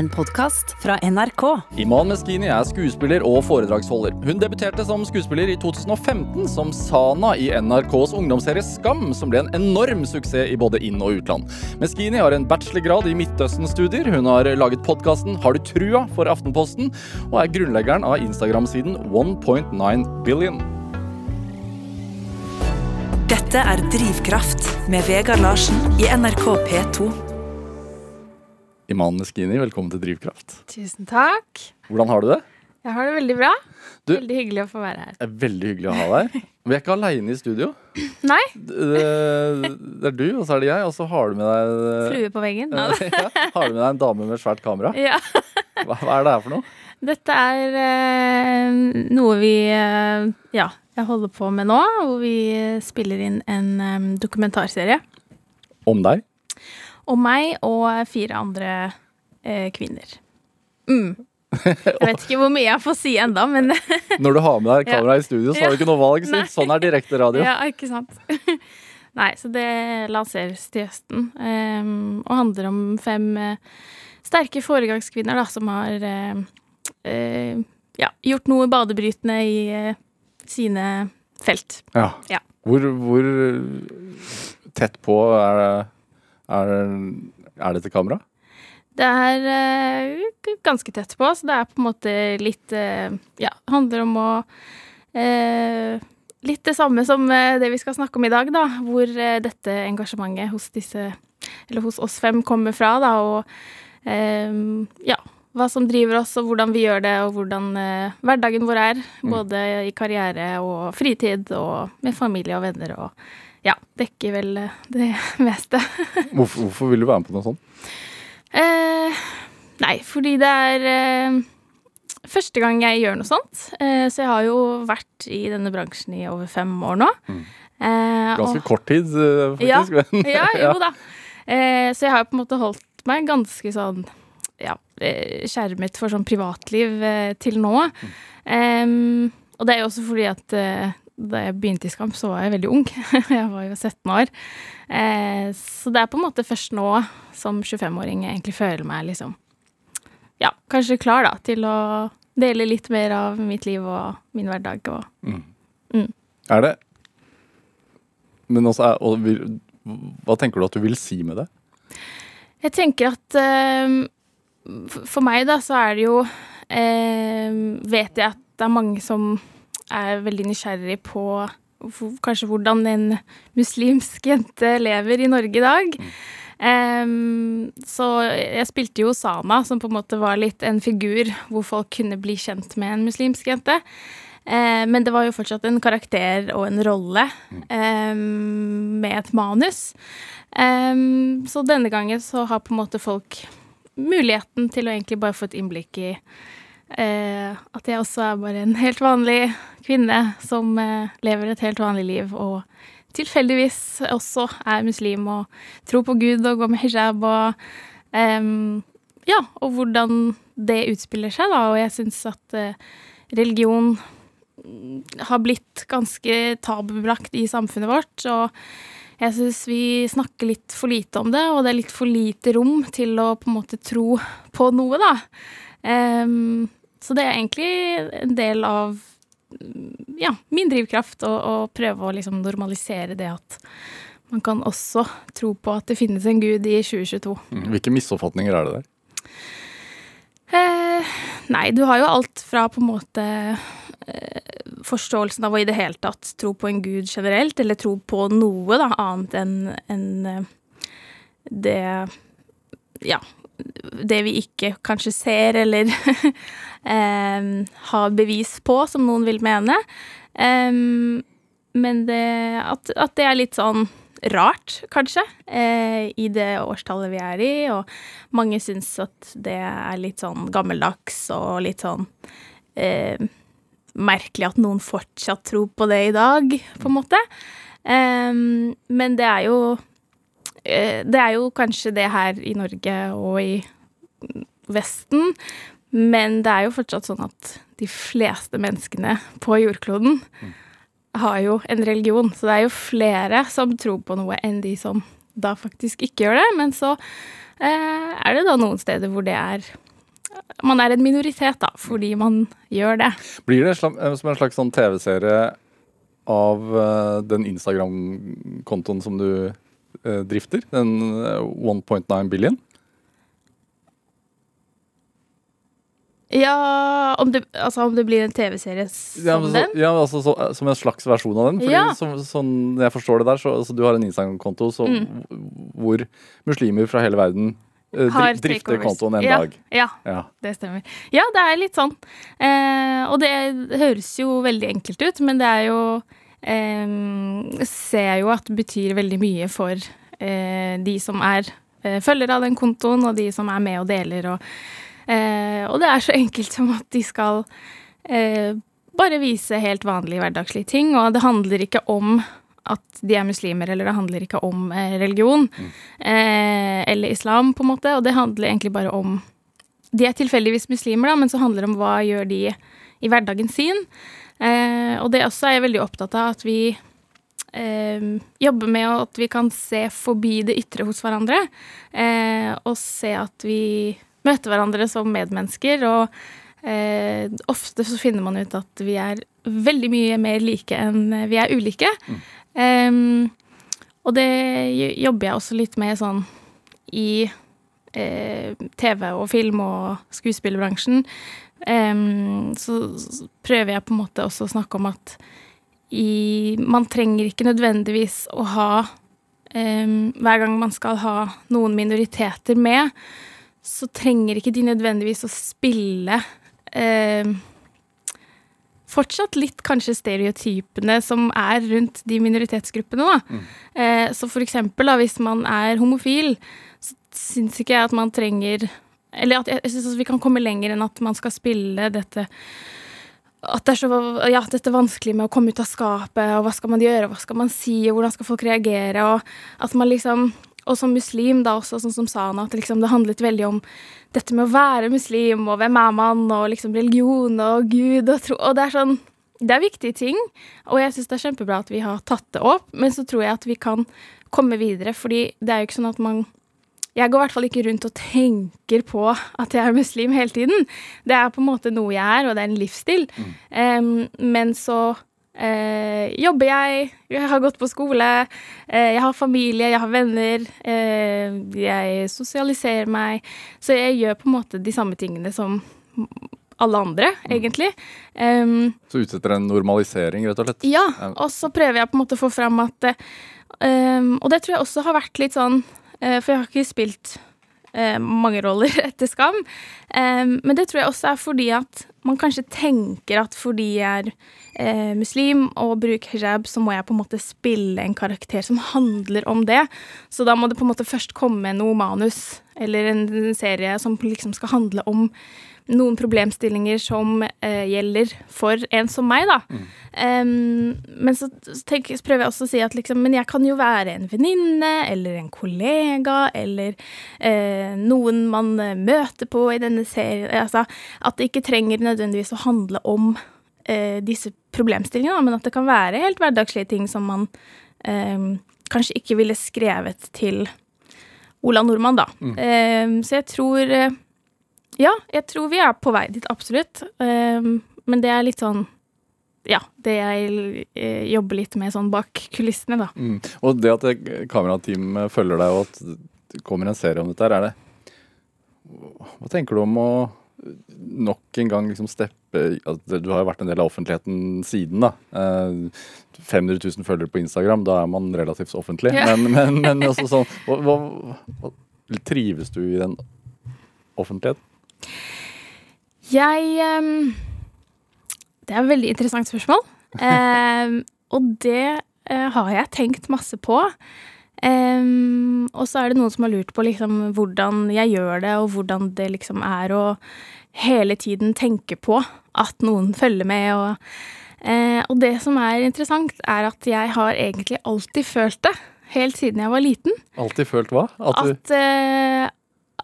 en podkast fra NRK. Iman Meskini er skuespiller og foredragsholder. Hun debuterte som skuespiller i 2015 som Sana i NRKs ungdomsserie Skam, som ble en enorm suksess i både inn- og utland. Meskini har en bachelorgrad i Midtøsten-studier. Hun har laget podkasten Har du trua for Aftenposten, og er grunnleggeren av Instagram-siden 1.9 billion. Dette er Drivkraft med Vegard Larsen i NRK P2. Iman Meskini, velkommen til Drivkraft. Tusen takk. Hvordan har du det? Jeg har det veldig bra. Du- Veldig hyggelig å få være her. Det er veldig hyggelig å ha deg. Vi er ikke aleine i studio. Nei, Det, det er du, og så er det jeg, og så har du med deg flue på veggen. Ja, Har du med deg en dame med svært kamera? Ja. Hva, hva er det her for noe? Dette er eh, noe vi eh, ja, jeg holder på med nå, hvor vi spiller inn en eh, dokumentarserie Om deg? Om meg og fire andre eh, kvinner. Mm. Jeg vet ikke hvor mye jeg får si enda, men Når du har med deg kamera i studio, så har du ikke noe valg. Så Sånn er direkte radio. Ja, ikke sant. Nei, så det lanseres til høsten. Um, og handler om fem uh, sterke foregangskvinner da, som har uh, uh, ja, gjort noe badebrytende i sine felt. Ja. Ja. Hvor, hvor tett på er, det- er, er til kamera? Det er uh, ganske tett på, så det er på en måte litt uh, Ja, handler om å uh, Litt det samme som det vi skal snakke om i dag, da. Hvor dette engasjementet hos disse Eller hos oss fem kommer fra, da. Og ja, hva som driver oss, og hvordan vi gjør det, og hvordan eh, hverdagen vår er. Både i karriere og fritid, og med familie og venner, og ja, dekker vel eh, det meste. Hvorfor, hvorfor vil du være med på noe sånt? Eh, nei, fordi det er eh, første gang jeg gjør noe sånt. Eh, så jeg har jo vært i denne bransjen i over fem år nå. Mm. Eh, Ganske og- kort tid, faktisk. Ja. men- Ja, jo da. Så jeg har på en måte holdt meg ganske sånn ja, eh, skjermet for sånn privatliv eh, til nå. Um, og det er jo også fordi at eh, da jeg begynte i Skamp, så var jeg veldig ung. jeg var jo 17 år. Eh, så det er på en måte først nå, som 25-åring, jeg egentlig føler meg liksom Ja, kanskje klar da til å dele litt mer av mitt liv og min hverdag og Er det Men også er, og Hva tenker du at du vil si med det? Jeg tenker at f- for meg da, så er det jo eh, Vet jeg at det er mange som er veldig nysgjerrig på kanskje hvordan en muslimsk jente lever i Norge i dag. Um, så jeg spilte jo Sana, som på en måte var litt en figur hvor folk kunne bli kjent med en muslimsk jente. Uh, men det var jo fortsatt en karakter og en rolle um, med et manus. Um, så denne gangen så har på en måte folk muligheten til å egentlig bare få et innblikk i eh, at jeg også er bare en helt vanlig kvinne som eh, lever et helt vanlig liv, og tilfeldigvis også er muslim og tror på Gud og går med hijab og eh, Ja, og hvordan det utspiller seg, da. Og jeg syns at eh, religion mm, har blitt ganske tabubelagt i samfunnet vårt. Og jeg syns vi snakker litt for lite om det, og det er litt for lite rom til å på en måte tro på noe, da. Um, så det er egentlig en del av ja, min drivkraft å, å prøve å liksom normalisere det at man kan også tro på at det finnes en gud i 2022. Hvilke misoppfatninger er det der? Eh, nei, du har jo alt fra på en måte eh, forståelsen av å i det hele tatt tro på en gud generelt, eller tro på noe da, annet enn enn, eh, det Ja, det vi ikke kanskje ser eller har bevis på, som noen vil mene. Men det, at, at det er litt sånn rart, kanskje, eh, i det årstallet vi er i, og mange syns at det er litt sånn gammeldags og litt sånn eh, merkelig at noen fortsatt tror på det i dag, på en måte. Eh, men det er jo eh, Det er jo kanskje det her i Norge og i Vesten, men det er jo fortsatt sånn at de fleste menneskene på jordkloden har jo en religion, så det er jo flere som tror på noe enn de som da faktisk ikke gjør det. Men så eh, er det da noen steder hvor det er man er en minoritet, da, fordi man gjør det. Blir det som en slags sånn TV-serie av uh, den Instagram-kontoen som du uh, drifter? Den 1.9 billion? Ja om det, altså om det blir en TV-serie som ja, så, den? Ja, altså så, Som en slags versjon av den? Fordi Ja. så, Sånn jeg forstår det der, så altså, du har en Instagram-konto Mm. hvor muslimer fra hele verden eh, dri drifter kontoen en ja, dag. Ja, Ja. det stemmer. Ja, det er litt sånn. Eh, og det høres jo veldig enkelt ut, men det er jo eh, Ser jeg jo at det betyr veldig mye for eh, de som er eh, følgere av den kontoen, og de som er med og deler. Og, eh, og det er så enkelt som at de skal eh, bare vise helt vanlige hverdagslige ting, og det handler ikke om at de er muslimer, eller det handler ikke om religion religion eh, eller islam, på en måte, og det handler egentlig bare om De er tilfeldigvis muslimer, da, men så handler det om hva gjør de i hverdagen sin. Eh, og det også er jeg veldig opptatt av, at vi eh, jobber med at vi kan se forbi det ytre hos hverandre, eh, og se at vi møter hverandre som medmennesker, og eh, ofte så finner man ut at vi er veldig mye mer like enn vi er ulike. Em, og det jobber jeg også litt med sånn i eh, TV og film og skuespillerbransjen. Em, så, så prøver jeg på en måte også å snakke om at i, man trenger ikke nødvendigvis å ha um, Hver gang man skal ha noen minoriteter med, så trenger ikke de nødvendigvis å spille eh, fortsatt litt kanskje stereotypene som er rundt de minoritetsgruppene. Da. Eh, så for eksempel da, hvis man er homofil, så syns ikke jeg at man trenger Eller at jeg, jeg syns vi kan komme lenger enn at man skal spille dette at det er så ja, dette er vanskelig med å komme ut av skapet, og hva skal man gjøre, hva skal man si, og hvordan skal folk reagere, og at man liksom Og som muslim, da også, sånn som Sana, at liksom det handlet veldig om dette med å være muslim, og hvem er man, og liksom religion og Gud og tro Og det er sånn Det er viktige ting, og jeg syns det er kjempebra at vi har tatt det opp, men så tror jeg at vi kan komme videre, fordi det er jo ikke sånn at man jeg går i hvert fall ikke rundt og tenker på at jeg er muslim hele tiden. Det er på en måte noe jeg er, og det er en livsstil. Em, men så eh, jobber jeg, jeg har gått på skole, eh, jeg har familie, jeg har venner. eh, jeg sosialiserer meg. Så jeg gjør på en måte de samme tingene som alle andre, egentlig. Um, Så utsetter en normalisering, rett og slett. ja, og så prøver jeg på en måte å få fram at um, Og det tror jeg også har vært litt sånn eh, For jeg har ikke spilt eh, mange roller etter Skam. Um, men det tror jeg også er fordi at man kanskje tenker at fordi jeg er eh, muslim og bruker hijab, så må jeg på en måte spille en karakter som handler om det. Så da må det på en måte først komme noe manus eller en, en serie som liksom skal handle om noen problemstillinger som eh, gjelder for en som meg, da. Em, men så, tenk, så prøver jeg også å si at liksom, men jeg kan jo være en venninne eller en kollega eller eh, noen man eh, møter på i denne serien. Altså, at det ikke trenger nødvendigvis å handle om eh, disse problemstillingene, men at det kan være helt hverdagslige ting som man kanskje ikke ville skrevet til Ola Nordmann, da. Em, så jeg tror eh, Ja, jeg tror vi er på vei dit, absolutt. Men det er litt sånn ja, det jeg eh, jobber litt med sånn bak kulissene, da. Mm. Og det at kamerateamet kamerateam følger deg, og at det kommer en serie om dette her, er det Hva tenker du om å nok en gang liksom steppe altså, Du har jo vært en del av offentligheten siden, da. Eh, 500 000 følgere på Instagram, da er man relativt offentlig. Ja. Men, men, men også sånn hva, hva, Trives du i den offentligheten? Jeg em, Det er et veldig interessant spørsmål. Em, og det eh, har jeg tenkt masse på. Em, og så er det noen som har lurt på liksom, hvordan jeg gjør det, og hvordan det liksom er å hele tiden tenke på at noen følger med. Og, eh, og det som er interessant, er at jeg har egentlig alltid følt det. Helt siden jeg var liten. Alltid følt hva? At At, eh,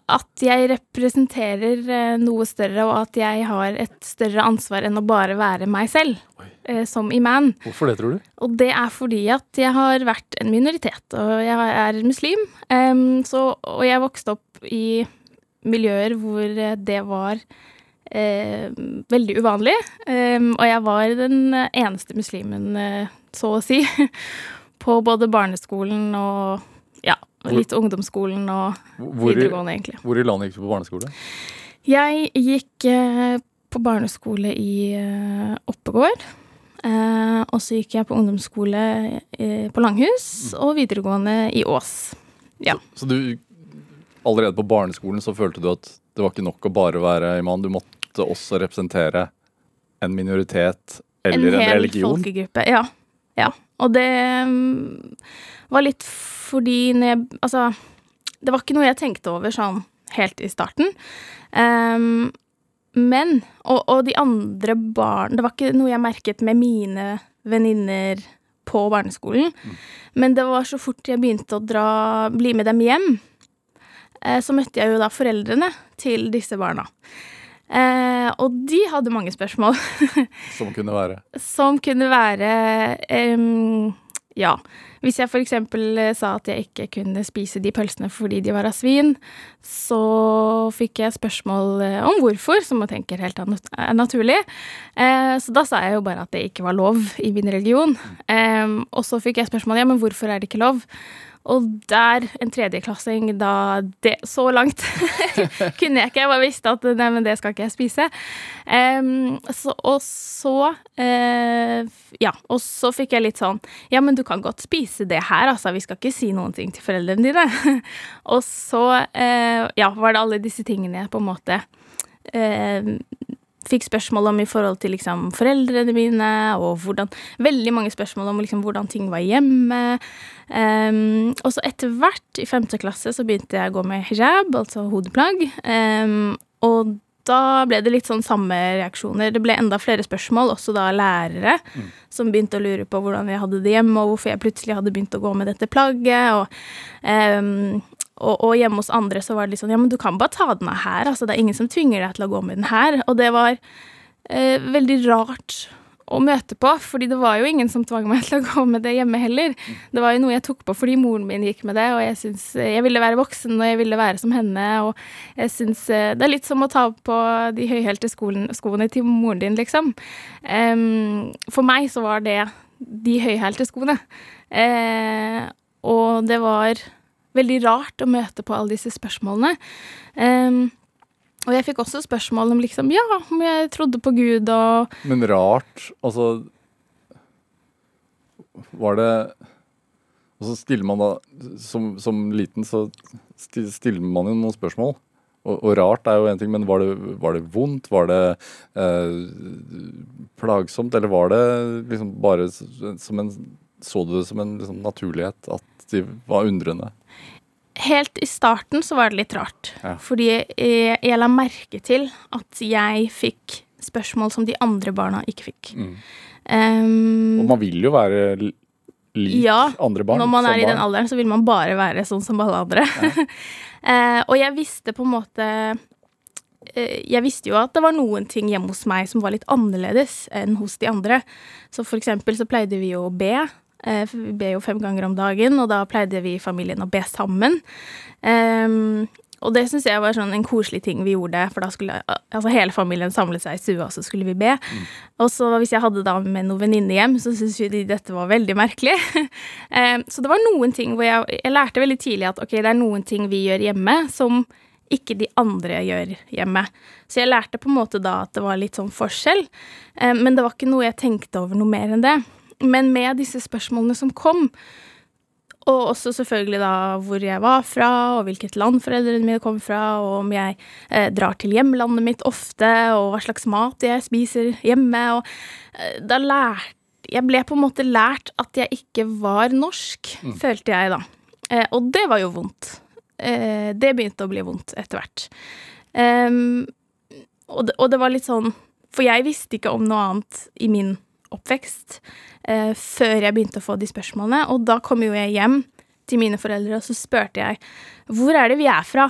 at jeg representerer eh, noe større, og at jeg har et større ansvar enn å bare være meg selv, eh, som iman. hvorfor det, tror du? Og det er fordi at jeg har vært en minoritet, og jeg er muslim. Um, så, og jeg vokste opp i miljøer hvor eh, det var eh, veldig uvanlig. Um, og jeg var den eneste muslimen, eh, så å si, på både barneskolen og ja, litt ungdomsskolen og Hvor videregående, egentlig. hvor i landet gikk du på barneskole? Jeg gikk eh, på barneskole i eh, Oppegård. Eh, og så gikk jeg på ungdomsskole eh, på Langhus og videregående i Ås. Ja. Så du, allerede på barneskolen så følte du at det var ikke nok å bare være imam, du måtte også representere en minoritet eller en, hel religion? folkegruppe. Ja. ja. Og det mm, var litt fordi når jeg Altså, det var ikke noe jeg tenkte over sånn helt i starten. Um, men og, og de andre barn Det var ikke noe jeg merket med mine venninner på barneskolen. Men det var så fort jeg begynte å dra, bli med dem hjem, eh, så møtte jeg jo da foreldrene til disse barna. Eh, og de hadde mange spørsmål. Som kunne være Som kunne være em, Ja. Hvis jeg f.eks. sa at jeg ikke kunne spise de pølsene fordi de var av svin, så fikk jeg spørsmål eh, om hvorfor, som jeg tenker helt er naturlig. Eh, så da sa jeg jo bare at det ikke var lov i min religion. Og så fikk jeg spørsmål ja, men hvorfor er det ikke lov? Og der, en tredjeklassing, da det, Så langt kunne jeg ikke. Jeg bare visste at nei, men det skal ikke jeg spise. Um, så, og så uh, Ja, og så fikk jeg litt sånn Ja, men du kan godt spise det her, altså. Vi skal ikke si noen ting til foreldrene dine. og så uh, ja, var det alle disse tingene jeg på en måte eh, fikk spørsmål om i forhold til liksom foreldrene mine, og hvordan Veldig mange spørsmål om liksom hvordan ting var hjemme. Um, og så etter hvert, i femte klasse, så begynte jeg å gå med hijab, altså hodeplagg. Um, og da ble det litt sånn samme reaksjoner. Det ble enda flere spørsmål, også da lærere, som begynte å lure på hvordan jeg hadde det hjemme, og hvorfor jeg plutselig hadde begynt å gå med dette plagget. og em, og, og hjemme hos andre så var det litt sånn Ja, men du kan bare ta den av her. Altså, det er ingen som tvinger deg til å gå med den her. Og det var eh, veldig rart å møte på, fordi det var jo ingen som tvang meg til å gå med det hjemme heller. Det var jo noe jeg tok på fordi moren min gikk med det, og jeg syns jeg ville være voksen, og jeg ville være som henne, og jeg syns eh, Det er litt som å ta på de høyhælte skoene til moren din, liksom. Um, for meg så var det de høyhælte skoene. Eh, og det var veldig rart å møte på alle disse spørsmålene. Um, og jeg fikk også spørsmål om liksom, ja, om jeg trodde på Gud og Men rart, altså Var det Og så stiller man da Som, som liten så stiller man jo noen spørsmål. Og, rart er jo en ting, men var det, var det vondt? Var det eh, plagsomt? Eller var det liksom bare som en Så du det som en liksom, naturlighet at de var undrende? Helt i starten så var det litt rart. Ja. Fordi jeg, jeg la merke til at jeg fikk spørsmål som de andre barna ikke fikk. Mm. Um, Og man vil jo være lik Ja, andre barn. Når man er i den alderen, så vil man bare være sånn som alle andre. eh, og jeg visste på en måte eh, Jeg visste jo at det var noen ting hjemme hos meg som var litt annerledes enn hos de andre. Så for eksempel så pleide vi jo å be. Eh, vi ber jo fem ganger om dagen, og da pleide vi i familien å be sammen. Um, og det syns jeg var sånn en koselig ting vi gjorde, for da skulle altså hele familien samle seg i stua, og så skulle vi be. Og så hvis jeg hadde da med noen venninner hjem, så syntes de dette var veldig merkelig. um, så det var noen ting hvor jeg, jeg lærte veldig tidlig at ok, det er noen ting vi gjør hjemme som ikke de andre gjør hjemme. Så jeg lærte på en måte da at det var litt sånn forskjell, Um, men det var ikke noe jeg tenkte over noe mer enn det. Men med disse spørsmålene som kom, og også selvfølgelig da hvor jeg var fra, og hvilket land foreldrene mine kom fra, og om jeg eh, drar til hjemlandet mitt ofte, og hva slags mat jeg spiser hjemme. Og eh, da lærte Jeg ble på en måte lært at jeg ikke var norsk, følte jeg da. Eh, og det var jo vondt. Eh, det begynte å bli vondt etter hvert. Um, og, det, og det var litt sånn For jeg visste ikke om noe annet i min oppvekst eh, før jeg begynte å få de spørsmålene. Og da kom jo jeg hjem til mine foreldre, og så spurte jeg hvor er det vi er fra?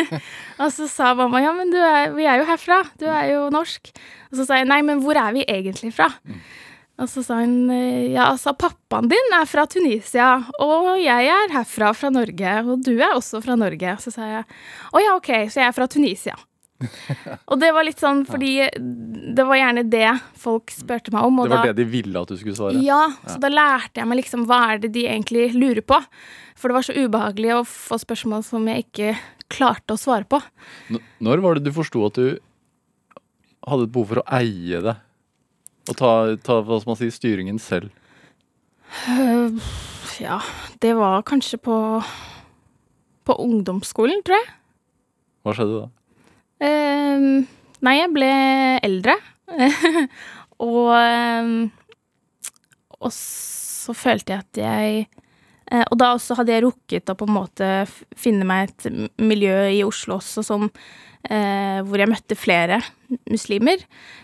og så sa mamma ja, men du er, vi er jo herfra, du er jo norsk. Og så sa jeg nei, men hvor er vi egentlig fra? Og så sa hun eh, ja, altså pappaen din er fra Tunisia, og jeg er herfra, fra Norge, og du er også fra Norge. Så sa jeg å ja, ok, så jeg er fra Tunisia. Og det var litt sånn fordi det var gjerne det folk spurte meg om. det var da, det de ville at du skulle svare? Ja, så da lærte jeg meg liksom hva er det de egentlig lurer på. For det var så ubehagelig å få spørsmål som jeg ikke klarte å svare på. N- Når var det du forsto at du hadde et behov for å eie det? Og ta, ta hva skal man si, styringen selv? Øh, ja, det var kanskje på på ungdomsskolen, tror jeg. Hva skjedde da? Ehm, nei, jeg ble eldre. og ehm, Og så følte jeg at jeg uh, Og da også hadde jeg rukket å på en måte finne meg et miljø i Oslo også som eh, Hvor jeg møtte flere muslimer.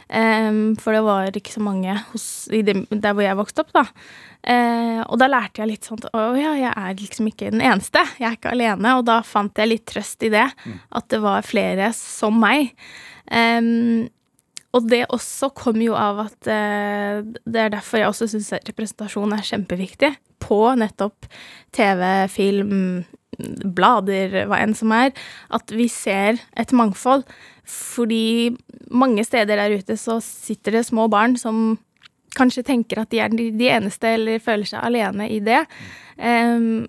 Eh, for det var ikke så mange hos, det, der hvor jeg vokste opp, da. Eh, og da lærte jeg litt sånn at å ja, jeg er liksom ikke den eneste. Jeg er ikke alene. Og da fant jeg litt trøst i det. At det var flere som meg. Eh, og det også kom jo av at eh, Det er derfor jeg også syns representasjon er kjempeviktig. På nettopp TV, film, blader, hva enn som er. At vi ser et mangfold. Fordi mange steder der ute så sitter det små barn som kanskje tenker at de er de eneste, eller føler seg alene i det. Um,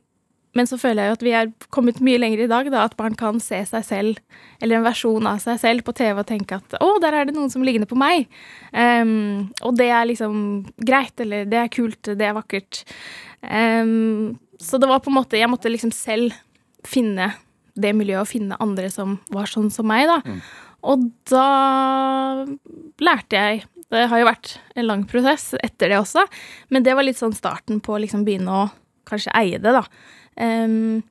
men så føler jeg jo at vi er kommet mye lenger i dag, da, at barn kan se seg selv, eller en versjon av seg selv på TV og tenke at å, der er det noen som ligner på meg. Um, og det er liksom greit, eller det er kult, det er vakkert. Em, så det var på en måte Jeg måtte liksom selv finne det miljøet og finne andre som var sånn som meg, da. Og da lærte jeg Det har jo vært en lang prosess etter det også, men det var litt sånn starten på å liksom begynne å kanskje eie det, da. Um,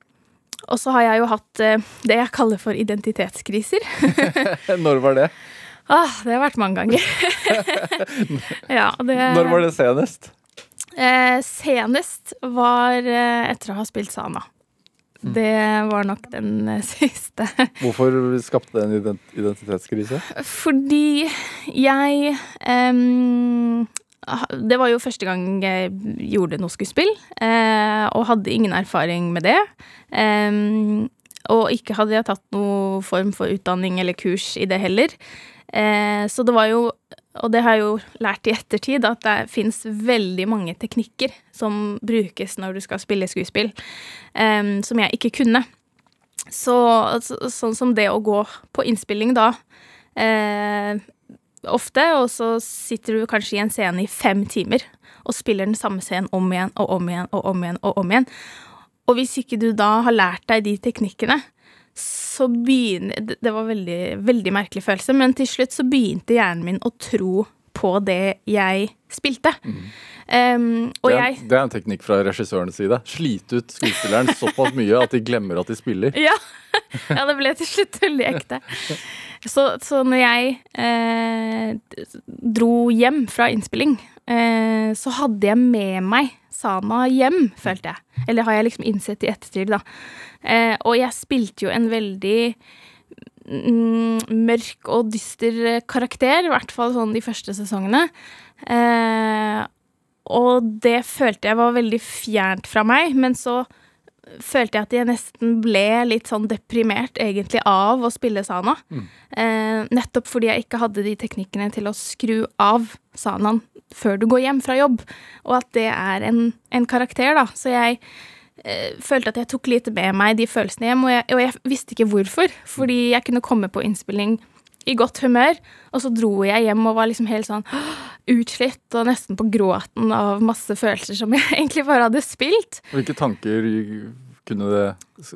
og så har jeg jo hatt uh, det jeg kaller for identitetskriser. Når var det? ah, det har vært mange ganger. ja, det, Når var det senest? Eh, senest var eh, etter å ha spilt Sana. Det var nok den eh, siste. Hvorfor skapte det en ident identitetskrise? Fordi jeg em, Det var jo første gang jeg gjorde noe skuespill, eh, og hadde ingen erfaring med det. Em, og ikke hadde jeg tatt noe form for utdanning eller kurs i det heller. Eh, så det var jo Og det har jeg jo lært i ettertid, at det fins veldig mange teknikker som brukes når du skal spille skuespill, um, som jeg ikke kunne. Så, så, sånn som det å gå på innspilling da, uh, ofte, og så sitter du kanskje i en scene i fem timer og spiller den samme scenen om igjen og om igjen og om igjen og om igjen. Og hvis ikke du da har lært deg de teknikkene, så begynner Det var veldig, veldig merkelig følelse, men til slutt så begynte hjernen min å tro på det jeg spilte. Um, og det, er, jeg det er en teknikk fra regissørens side. Slite ut skuespilleren såpass mye at de glemmer at de spiller. Ja. ja, det ble til slutt veldig ekte. Så, så når jeg eh, dro hjem fra innspilling, eh, så hadde jeg med meg Sana hjem, følte jeg. Eller har jeg liksom innsett i ettertid, da. Eh, og jeg spilte jo en veldig mm, mørk og dyster karakter, i hvert fall sånn de første sesongene. Eh, og det følte jeg var veldig fjernt fra meg, men så følte jeg at jeg nesten ble litt sånn deprimert egentlig av å spille Sana. Eh, nettopp fordi jeg ikke hadde de teknikkene til å skru av Sanaen før du går hjem fra jobb. Og at det er en, en karakter, da. Så jeg eh, følte at jeg tok lite med meg de følelsene hjem, og jeg, og jeg visste ikke hvorfor. Fordi jeg kunne komme på innspilling i godt humør, og så dro jeg hjem og var liksom helt sånn utslitt og nesten på gråten av masse følelser som jeg egentlig bare hadde spilt. Hvilke tanker kunne det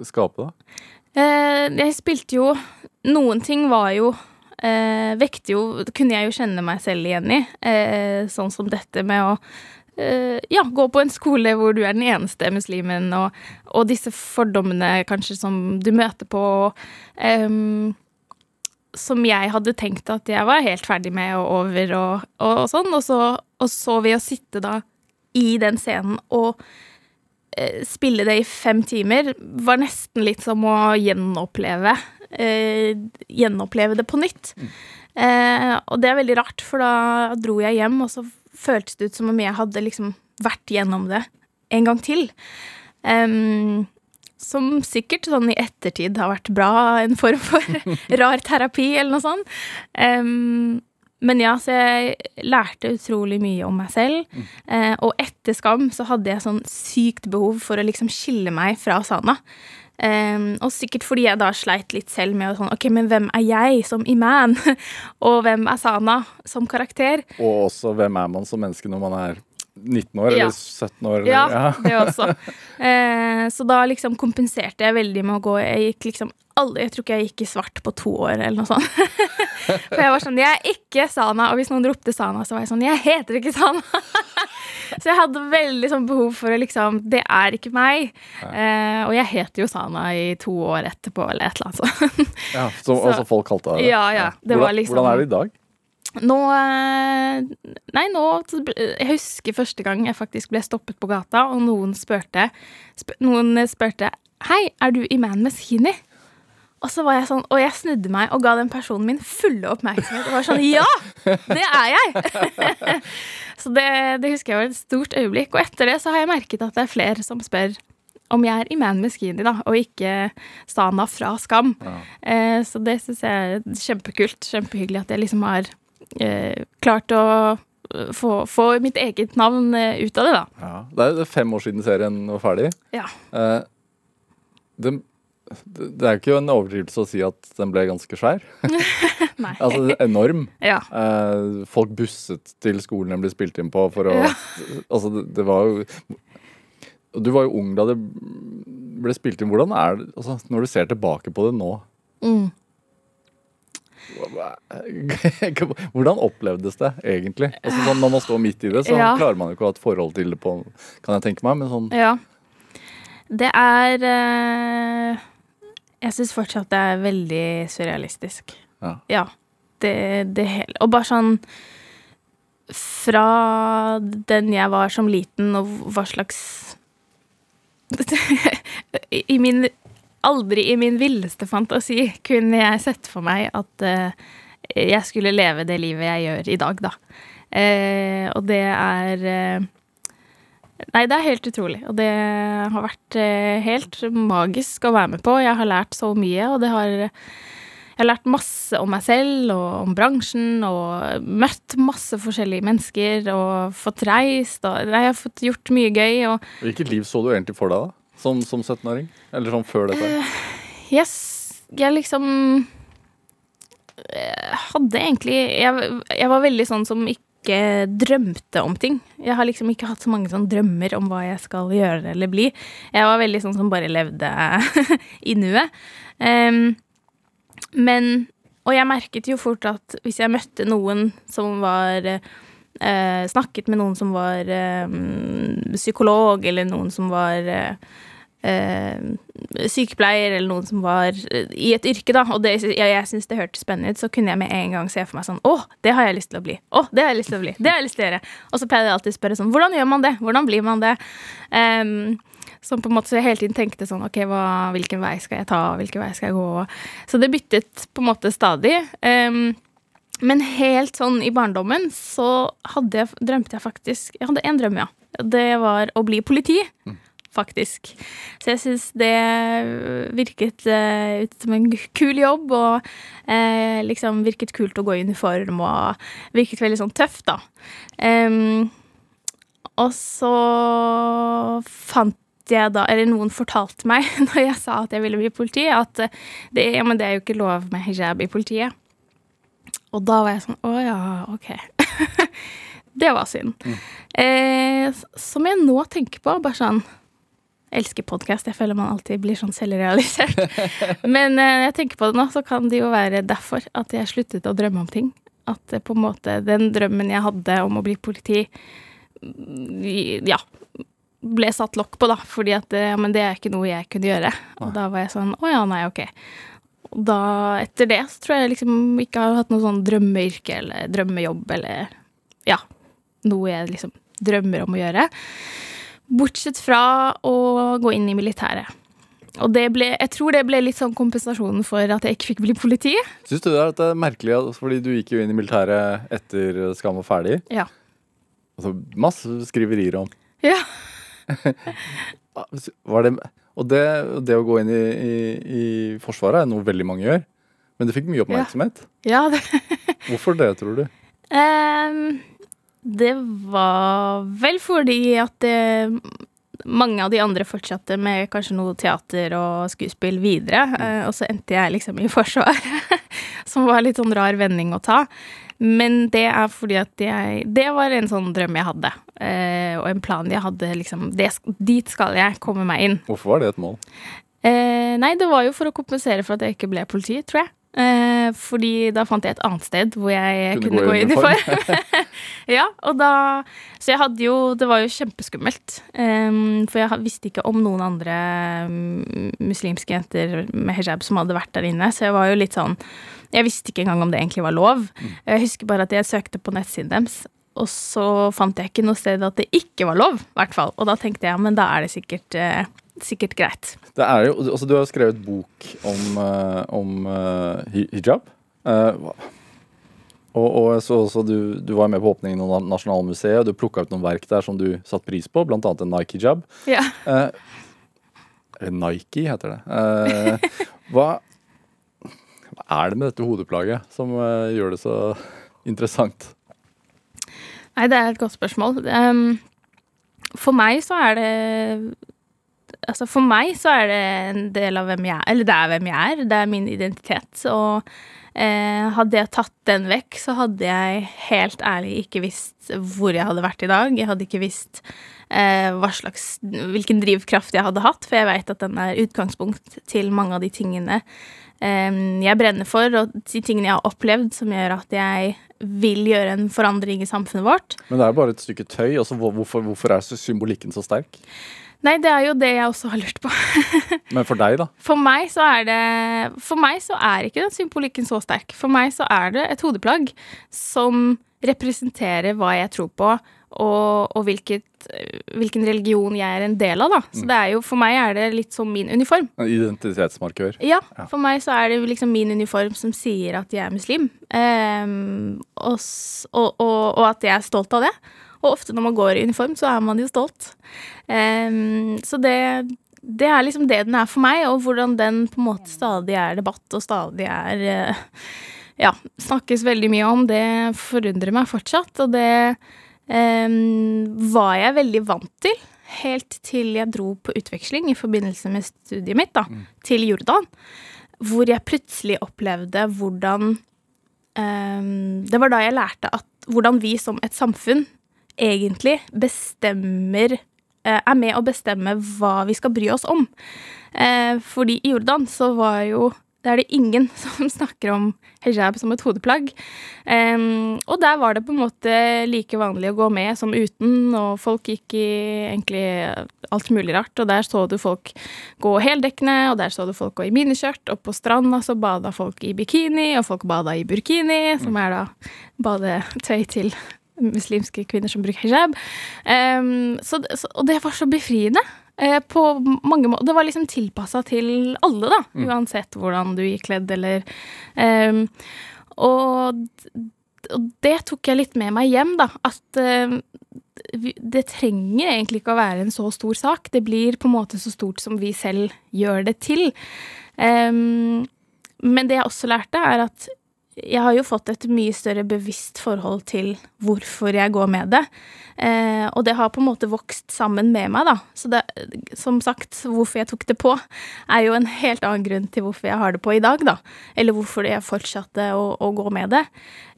skape, da? Eh, jeg spilte jo Noen ting var jo eh, Vekte jo Kunne jeg jo kjenne meg selv igjen i. Eh, sånn som dette med å eh, ja, gå på en skole hvor du er den eneste muslimen, og, og disse fordommene kanskje som du møter på. em, som jeg hadde tenkt at jeg var helt ferdig med og over og, og, sånn. Og så, og så ved å sitte da i den scenen og eh, spille det i fem timer, var nesten litt som å gjenoppleve eh, Gjenoppleve det på nytt. Eh, og det er veldig rart, for da dro jeg hjem, og så føltes det ut som om jeg hadde liksom vært gjennom det en gang til. Um, som sikkert sånn i ettertid har vært bra, en form for rar terapi eller noe sånt. Um, men ja, så jeg lærte utrolig mye om meg selv. Eh, og etter Skam så hadde jeg sånn sykt behov for å liksom skille meg fra Sana. Em, og sikkert fordi jeg da sleit litt selv med sånn Ok, men hvem er jeg som Iman? og hvem er Sana som karakter? Og også hvem er man som menneske når man er 19 år Ja. eller 17 år? Eller, Ja, det også. Eh, så da liksom kompenserte jeg veldig med å gå Jeg gikk liksom aldri, Jeg tror ikke jeg gikk i svart på to år, eller noe sånt. For jeg var sånn Jeg er ikke Sana. Og hvis noen ropte Sana, så var jeg sånn Jeg heter ikke Sana. så jeg hadde veldig sånn behov for å liksom Det er ikke meg. Eh, og jeg heter jo Sana i to år etterpå, eller et eller annet sånt. Ja, så, Så- altså folk kalte deg det? Ja, ja, det hvordan, var liksom- hvordan er det i dag? Nå eh, Nei, nå Jeg husker første gang jeg faktisk ble stoppet på gata, og noen spurte sp Noen spurte Hei, er du Iman Meskini? Og så var jeg sånn, og jeg snudde meg og ga den personen min fulle oppmerksomhet. Og var sånn Ja! Det er jeg! så det, det husker jeg var et stort øyeblikk. Og etter det så har jeg merket at det er flere som spør om jeg er Iman Meskini, da, og ikke Sana fra Skam. Eh, så det syns jeg er kjempekult. Kjempehyggelig at jeg liksom har klart å eh, få, få mitt eget navn eh, ut av det, da. Ja. Det er fem år siden serien var ferdig. Ja. Eh, det det er jo ikke en overdrivelse å si at den ble ganske svær. Nei. altså enorm. Ja. Eh, folk busset til skolen den ble spilt inn på for å Ja. Altså, det, det var jo Du var jo ung da det ble spilt inn. Hvordan er det altså, når du ser tilbake på det nå? Mm. Hvordan opplevdes det egentlig? Altså, sånn, når man står midt i det, så Ja. klarer man jo ikke å ha et forhold til det på Kan jeg tenke meg, men sånn ja. Det er eh, Jeg syns fortsatt det er veldig surrealistisk. Ja. Det, det hele Og bare sånn Fra den jeg var som liten, og hva slags I i min Aldri i min villeste fantasi kunne jeg sett for meg at uh, jeg skulle leve det livet jeg gjør i dag, da. Uh, og det er uh, Nei, det er helt utrolig. Og det har vært helt magisk å være med på. Jeg har lært så mye, og det har Jeg har lært masse om meg selv og om bransjen, og møtt masse forskjellige mennesker og fått reist, og jeg har fått gjort mye gøy, og Hvilket liv så du egentlig for deg da? Som, som 17-åring? Eller sånn før dette? Yes, jeg liksom eh, hadde egentlig jeg, jeg var veldig sånn som ikke drømte om ting. Jeg har liksom ikke hatt så mange sånn drømmer om hva jeg skal gjøre eller bli. Jeg var veldig sånn som bare levde i nuet. Um, men Og jeg merket jo fort at hvis jeg møtte noen som var uh, Snakket med noen som var uh, psykolog, eller noen som var eh, sykepleier eller noen som var eh, i et yrke, da, og det, jeg, jeg syntes det hørtes spennende ut, så kunne jeg med en gang se for meg sånn Å, det har jeg lyst til å bli. Å, det har jeg lyst til å bli. Det har jeg lyst til å gjøre. Og så pleide jeg alltid å spørre sånn Hvordan gjør man det? Hvordan blir man det? Um, som på en måte så jeg hele tiden tenkte sånn OK, hva, hvilken vei skal jeg ta? Hvilken vei skal jeg gå? Så det byttet på en måte stadig. Um, men helt sånn i barndommen så hadde jeg, drømte jeg faktisk Jeg hadde én drøm, ja. Det var å bli politi. Faktisk. Så jeg syns det virket uh, ut som en kul jobb, og uh, liksom virket kult å gå i uniform, og virket veldig sånn tøft, da. Um, og så fant jeg da, eller noen fortalte meg når jeg sa at jeg ville bli politi, at det, ja, men det er jo ikke lov med hijab i politiet. Og da var jeg sånn Å ja, OK. det var synd. Eh, som jeg nå tenker på, bare sånn jeg elsker podkast. Jeg føler man alltid blir sånn selvrealisert. Men eh, når jeg tenker på det nå, så kan det jo være derfor at jeg sluttet å drømme om ting. At det på en måte den drømmen jeg hadde om å bli politi, ja, ble satt lokk på, da. Fordi at det, ja, men det er ikke noe jeg kunne gjøre. Og da var jeg sånn Å ja, nei, ok. Og da, etter det, så tror jeg liksom ikke har hatt noe sånn drømmeyrke eller drømmejobb eller ja, noe jeg liksom drømmer om å gjøre. Bortsett fra å gå inn i militæret. Og det ble, jeg tror det ble litt sånn kompensasjonen for at jeg ikke fikk bli politi. Syns du det er det er merkelig, fordi du gikk jo inn i militæret etter Skam og ferdig? Ja. Altså, masse skriverier om. Ja. Var det, og det, det å gå inn i, i, i Forsvaret er noe veldig mange gjør. Men det fikk mye oppmerksomhet. Ja, det, Hvorfor det, tror du? Ehm, det var vel fordi at det, mange av de andre fortsatte med kanskje noe teater og skuespill videre, mm. og så endte jeg liksom i Forsvaret, som var litt sånn rar vending å ta. Men det er fordi at jeg Det var en sånn drøm jeg hadde, eh, og en plan jeg hadde, liksom det, Dit skal jeg komme meg inn. Hvorfor var det et mål? Eh, nei, det var jo for å kompensere for at jeg ikke ble politi, tror jeg. Eh, fordi da fant jeg et annet sted hvor jeg Kunne kunne, gå i uniform. ja, og da Så jeg hadde jo Det var jo kjempeskummelt. Um, for jeg visste ikke om noen andre mm, muslimske jenter med hijab som hadde vært der inne, så jeg var jo litt sånn Jeg visste ikke engang om det egentlig var lov. Jeg husker bare at jeg søkte på nettsiden deres. Og så fant jeg ikke noe sted at det ikke var lov, i hvert fall. Og da tenkte jeg, men da er det sikkert, eh, sikkert greit. Det er jo, altså Du har skrevet bok om, eh, om eh, hijab. Eh, og, og så, så du, du var med på åpningen av Nasjonalmuseet, og du plukka ut noen verk der som du satte pris på, bl.a. en Nike-hijab. Ja. Eh, Nike, heter det. Eh, hva, hva er det med dette hodeplaget som eh, gjør det så interessant? Nei, det er et godt spørsmål. Um, for meg så er det Altså, for meg så er det en del av hvem jeg er. Eller det er hvem jeg er. Det er min identitet. Og eh, hadde jeg tatt den vekk, så hadde jeg helt ærlig ikke visst hvor jeg hadde vært i dag. Jeg hadde ikke visst eh, slags, hvilken drivkraft jeg hadde hatt, for jeg veit at den er utgangspunkt til mange av de tingene eh, jeg brenner for, og de tingene jeg har opplevd som gjør at jeg vil gjøre en forandring i samfunnet vårt. Men det er jo bare et stykke tøy. Altså, hvorfor, hvorfor er symbolikken så sterk? Nei, det er jo det jeg også har lurt på. Men for deg, da? For meg så er det For meg så er ikke den symbolikken så sterk. For meg så er det et hodeplagg som representerer hva jeg tror på, og, og hvilket, hvilken religion jeg er en del av, da. Så det er jo, for meg er det litt som min uniform. En identitetsmarkør. Ja, for meg så er det liksom min uniform som sier at jeg er muslim. um, og, og, og at jeg er stolt av det. Og ofte når man går i uniform, så er man jo stolt. Um, så det, det er liksom det den er for meg, og hvordan den på en måte stadig er debatt, og stadig er uh, Ja, snakkes veldig mye om. Det forundrer meg fortsatt, og det um, var jeg veldig vant til. Helt til jeg dro på utveksling i forbindelse med studiet mitt da, til Jordan. Hvor jeg plutselig opplevde hvordan um, Det var da jeg lærte at hvordan vi som et samfunn egentlig bestemmer eh, Er med å bestemme hva vi skal bry oss om. Eh, fordi i Jordan så var jo det er det ingen som snakker om hijab som et hodeplagg. Um, og der var det på en måte like vanlig å gå med som uten, og folk gikk i egentlig alt mulig rart. Og der så du folk gå heldekkende, og der så du folk gå i miniskjørt, og på stranda så bada folk i bikini, og folk bada i burkini, som er da badetøy til muslimske kvinner som bruker hijab. Um, så, og det var så befriende. Eh, på mange måter. Det var liksom tilpassa til alle, da. Uansett hvordan du gikk kledd, eller um, og, og det tok jeg litt med meg hjem, da. At uh, det trenger egentlig ikke å være en så stor sak. Det blir på en måte så stort som vi selv gjør det til. Um, men det jeg også lærte, er at jeg har jo fått et mye større bevisst forhold til hvorfor jeg går med det. Eh, og det har på en måte vokst sammen med meg, da. Så det, som sagt, hvorfor jeg tok det på, er jo en helt annen grunn til hvorfor jeg har det på i dag, da. Eller hvorfor jeg fortsatte å, å gå med det.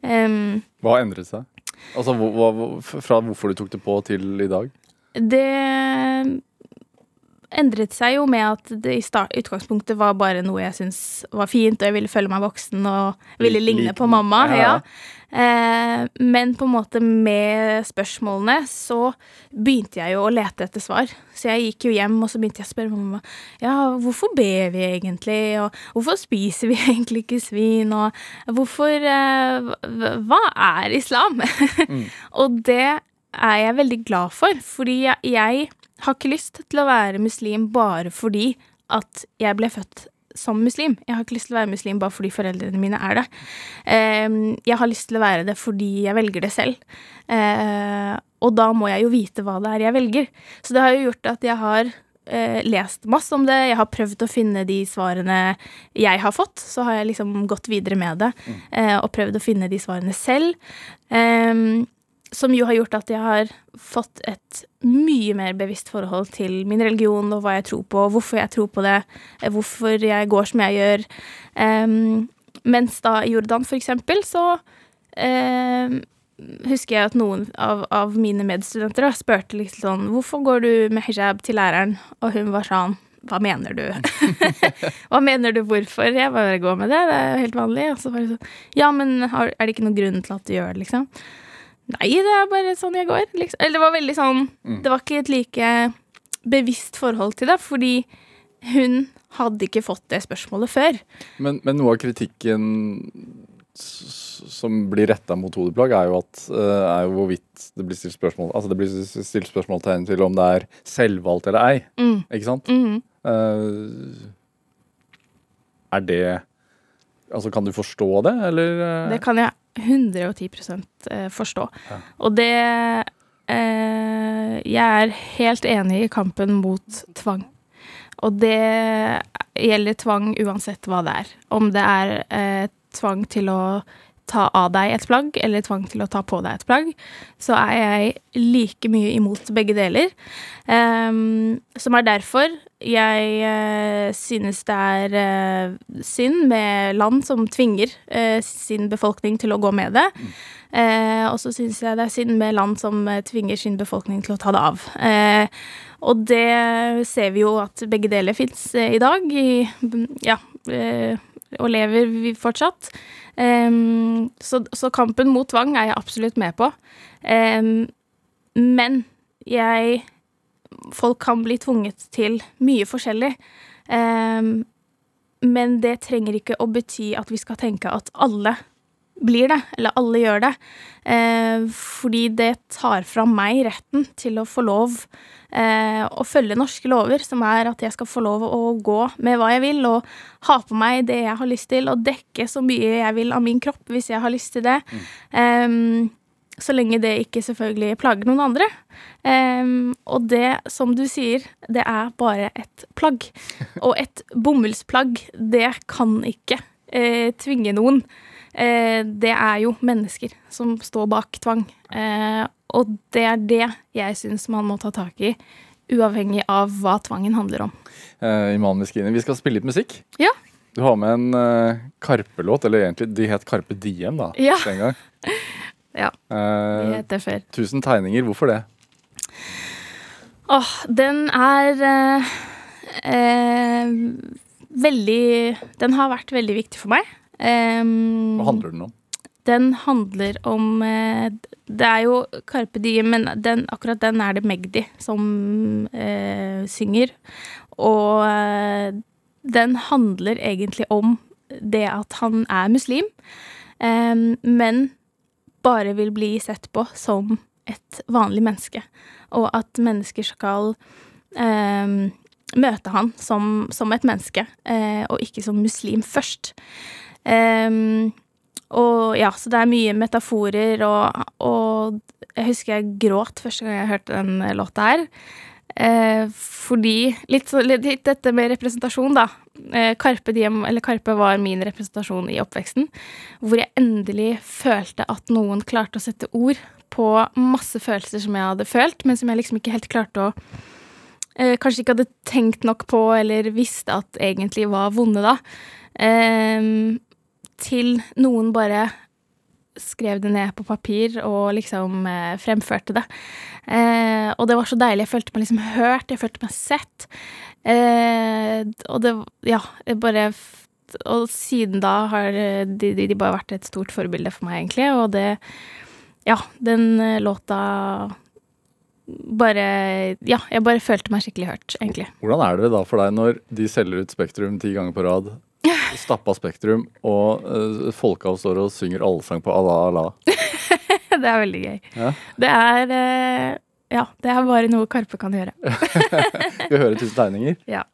Em, Hva har endret seg? Altså, hva, hva, Fra hvorfor du tok det på til i dag? det endret seg jo med at det i start, utgangspunktet var bare noe jeg syntes var fint, og jeg ville føle meg voksen og ville Lik- ligne på mamma. ja. Ja. Eh, men på en måte med spørsmålene så begynte jeg jo å lete etter svar. Så jeg gikk jo hjem og så begynte jeg å spørre mamma ja, hvorfor ber vi egentlig, og hvorfor spiser vi egentlig ikke svin, og hvorfor eh, hva- er islam? og det er jeg veldig glad for, fordi jeg, jeg har ikke lyst til å være muslim bare fordi at jeg ble født som muslim. Jeg har ikke lyst til å være muslim bare fordi foreldrene mine er det. Ehm, jeg har lyst til å være det fordi jeg velger det selv. Eh, og da må jeg jo vite hva det er jeg velger. Så det har jo gjort at jeg har eh, lest masse om det. Jeg har prøvd å finne de svarene jeg har fått. Så har jeg liksom gått videre med det eh, og prøvd å finne de svarene selv. Som jo har gjort at jeg har fått et mye mer bevisst forhold til min religion og hva jeg tror på, hvorfor jeg tror på det, eh, hvorfor jeg går som jeg gjør. Um, mens da i Jordan, for eksempel, så um, husker jeg at noen av, av mine medstudenter da, spurte litt sånn Hvorfor går du med hijab til læreren? Og hun var sånn Hva mener du? Hva mener du hvorfor? Jeg bare går med det, det er jo helt vanlig. Og så bare sånn Ja, men er det ikke noen grunn til at du gjør det, liksom? Nei, det er bare sånn jeg går. Liksom. Eller det var veldig sånn Det var ikke et like bevisst forhold til det, fordi hun hadde ikke fått det spørsmålet før. Men, men noe av kritikken som blir retta mot hodeplagg, er jo at eh, er jo hvorvidt det blir stilt spørsmål Altså det blir stilt spørsmålstegn til om det er selvvalgt eller ei. Mm. Ikke sant? Mhm. Eh, er det Altså, kan du forstå det, eller? eh? Det kan jeg 110 eh, forstå. Ja. Og det eh, Jeg er helt enig i kampen mot tvang. Og det gjelder tvang uansett hva det er. Om det er eh, tvang til å ta av deg et plagg, eller tvang til å ta på deg et plagg, så er jeg like mye imot begge deler. Um, som er derfor jeg eh, synes det er eh, synd med land som tvinger eh, sin befolkning til å gå med det. Eh, og så synes jeg det er synd med land som tvinger sin befolkning til å ta det av. Og det ser vi jo at begge deler fins i dag. I, ja, og lever vi fortsatt. Em, så, så kampen mot tvang er jeg absolutt med på. Em, men jeg Folk kan bli tvunget til mye forskjellig. Em, men det trenger ikke å bety at vi skal tenke at alle blir det, eller alle gjør det. Eh, fordi det tar fra meg retten til å få lov eh, å følge norske lover, som er at jeg skal få lov å gå med hva jeg vil, og ha på meg det jeg har lyst til, og dekke så mye jeg vil av min kropp hvis jeg har lyst til det. Em, så lenge det ikke selvfølgelig plager noen andre. Um, og det, som du sier, det er bare et plagg. Og et bomullsplagg, det kan ikke uh, tvinge noen. Uh, det er jo mennesker som står bak tvang. Uh, og det er det jeg syns man må ta tak i, uavhengig av hva tvangen handler om. Iman Miskini, vi skal spille litt musikk. Ja. Du har med en Karpe-låt, eller egentlig de het Karpe Diem da, Ja. den gang. Ja, Eh, het det før. tusen tegninger, hvorfor det? Åh, den er eh, eh, veldig Den har vært veldig viktig for meg. Em, Hva handler den om? Den handler om eh, Det er jo Carpe Diem, men den, akkurat den er det Magdi som eh, synger. Og eh, den handler egentlig om det at han er muslim, eh, men bare vil bli sett på som et vanlig menneske. Og at mennesker skal eh, møte han som, som et menneske, eh, og ikke som muslim først. Eh, og ja, så det er mye metaforer, og, og jeg husker jeg gråt første gang jeg hørte den låta her. Eh, fordi litt, litt, dette med representasjon, da. Eh, Karpe Diem, Karpe var min representasjon i oppveksten. Hvor jeg endelig følte at noen klarte å sette ord på masse følelser som jeg hadde følt, men som jeg liksom ikke helt klarte å eh, Kanskje ikke hadde tenkt nok på, eller visste at egentlig var vonde da. Em, til noen bare skrev det ned på papir og liksom eh, fremførte det. Eh, og det var så deilig. Jeg følte meg liksom hørt, jeg følte meg sett. Eh, og det Ja, bare Og siden da har de, de, de bare vært et stort forbilde for meg, egentlig. Og det Ja, den eh, låta bare Ja, jeg bare følte meg skikkelig hørt, egentlig. Hvordan er det da for deg når de selger ut Spektrum ti ganger på rad, stappa Spektrum, og uh, folka står og synger allsang på Allah Allah? det er veldig gøy. Ja. Det er uh, Ja, det er bare noe Karpe kan gjøre. Vi hører tusen tegninger? Ja.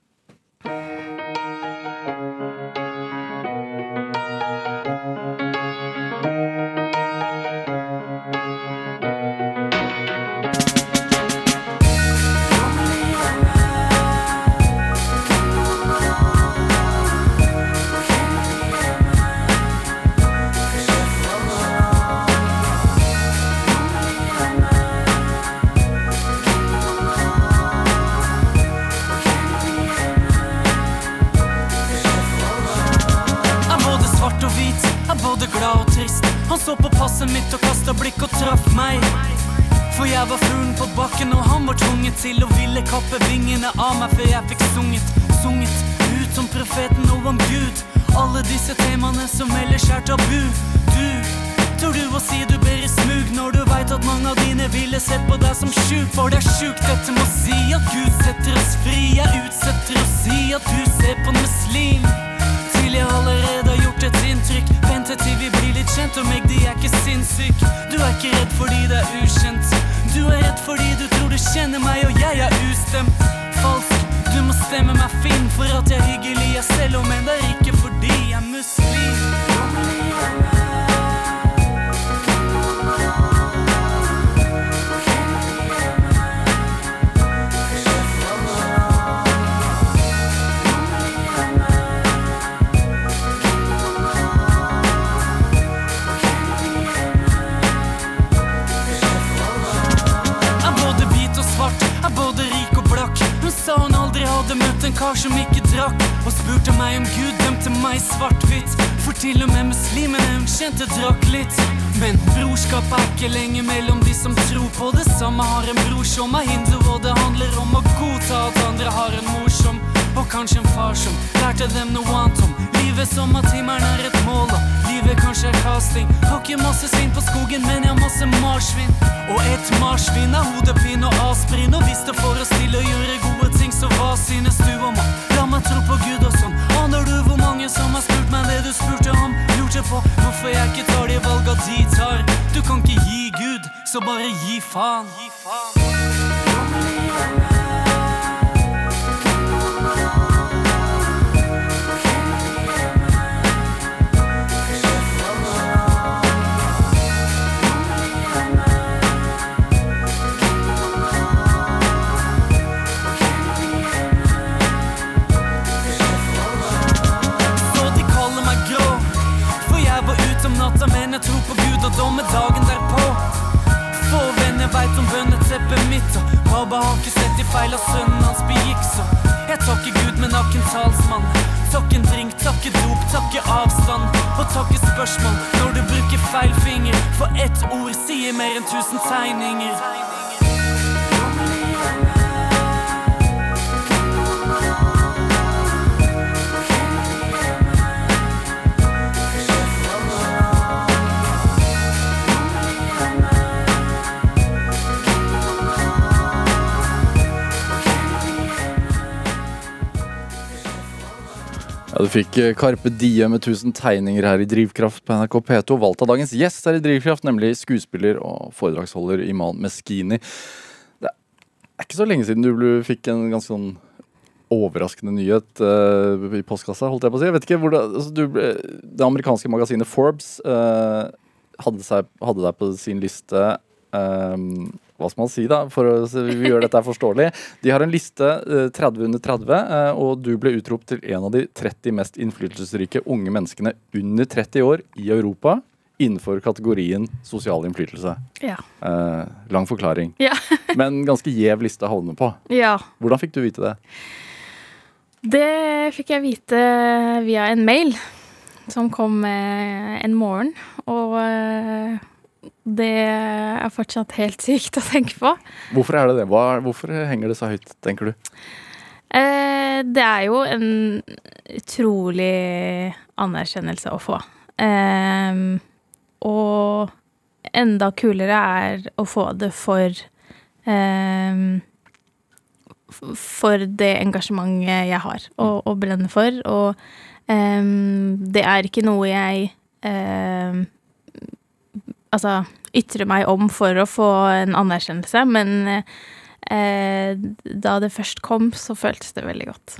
Så på passet mitt og kasta blikk og traff meg. For jeg var fuglen på bakken, og han var tvunget til å ville kappe vingene av meg før jeg fikk sunget, sunget ut om profeten og om Gud. Alle disse temaene som ellers er tabu. Du Tør du å si du ber i smug når du veit at mange av dine ville sett på deg som sjuk? For det er sjukt dette må si at Gud setter oss fri. Jeg utsetter å si at du ser på en muslim. Ikke redd fordi det er ukjent. Du er redd fordi du tror du kjenner meg, og jeg er ustemt. Falsk. Du må stemme meg fin for at jeg er hyggelig, jeg selv om en det er ikke fordi jeg er muslim. En kar som ikke drakk. Og spurte meg om Gud dømte meg svart-hvitt. For til og med muslimene hun kjente drakk litt. Men brorskap er ikke lenger mellom de som tror på det samme. Har en bror som er hindu, og det handler om å godta at andre har en mor som og kanskje en far som lærte dem noe annet om livet som at himmelen er et mål, livet kanskje er casting. Har ikke masse svin på skogen, men jeg har masse marsvin. Og et marsvin er hodepine og aspirin. og hvis det får oss til å gjøre gode ting, så hva synes du om å la meg tro på Gud og sånn? Aner du hvor mange som har spurt meg det du spurte om? Lurte på hvorfor jeg ikke tar de valga de tar. Du kan ikke gi Gud, så bare gi faen. Gi faen. Natta Men jeg tror på Gud og dommedagen derpå. Få venner veit om bønneteppet mitt Og pappa har ikke sett de feil av sønnen hans begikk Så jeg takker Gud med nakken talsmann. Takk en drink, takke dop, takke avstand Og takke spørsmål. Når du bruker feil finger For ett ord sier mer enn tusen tegninger Ja, Du fikk Karpe Carpe Diem med 1000 tegninger her i Drivkraft på NRK P2. Valgt av dagens gjest her i Drivkraft, nemlig skuespiller og foredragsholder Iman Meskini. Det er ikke så lenge siden du fikk en ganske sånn overraskende nyhet uh, i postkassa, holdt jeg på å si. Jeg vet ikke det, altså, du det amerikanske magasinet Forbes uh, hadde, seg, hadde deg på sin liste eh, hva skal man si da, for å gjøre dette forståelig. De har en liste eh, 30 under 30, eh, og du ble utropt til en av de 30 mest innflytelsesrike unge menneskene under 30 år i Europa innenfor kategorien sosial innflytelse. Ja. Eh, lang forklaring. Ja. Men ganske gjev liste å havne på. ja. Hvordan fikk du vite det? Det fikk jeg vite via en mail som kom eh, en morgen. Og eh, det er fortsatt helt sykt å tenke på. Hvorfor er det det? Hva, hvorfor henger det så høyt, tenker du? Eh, det er jo en utrolig anerkjennelse å få. Eh, og enda kulere er å få det for eh, For det engasjementet jeg har og, og brenner for. Og eh, det er ikke noe jeg eh, Altså ytre meg om for å få en anerkjennelse, men eh, da det først kom, så føltes det veldig godt.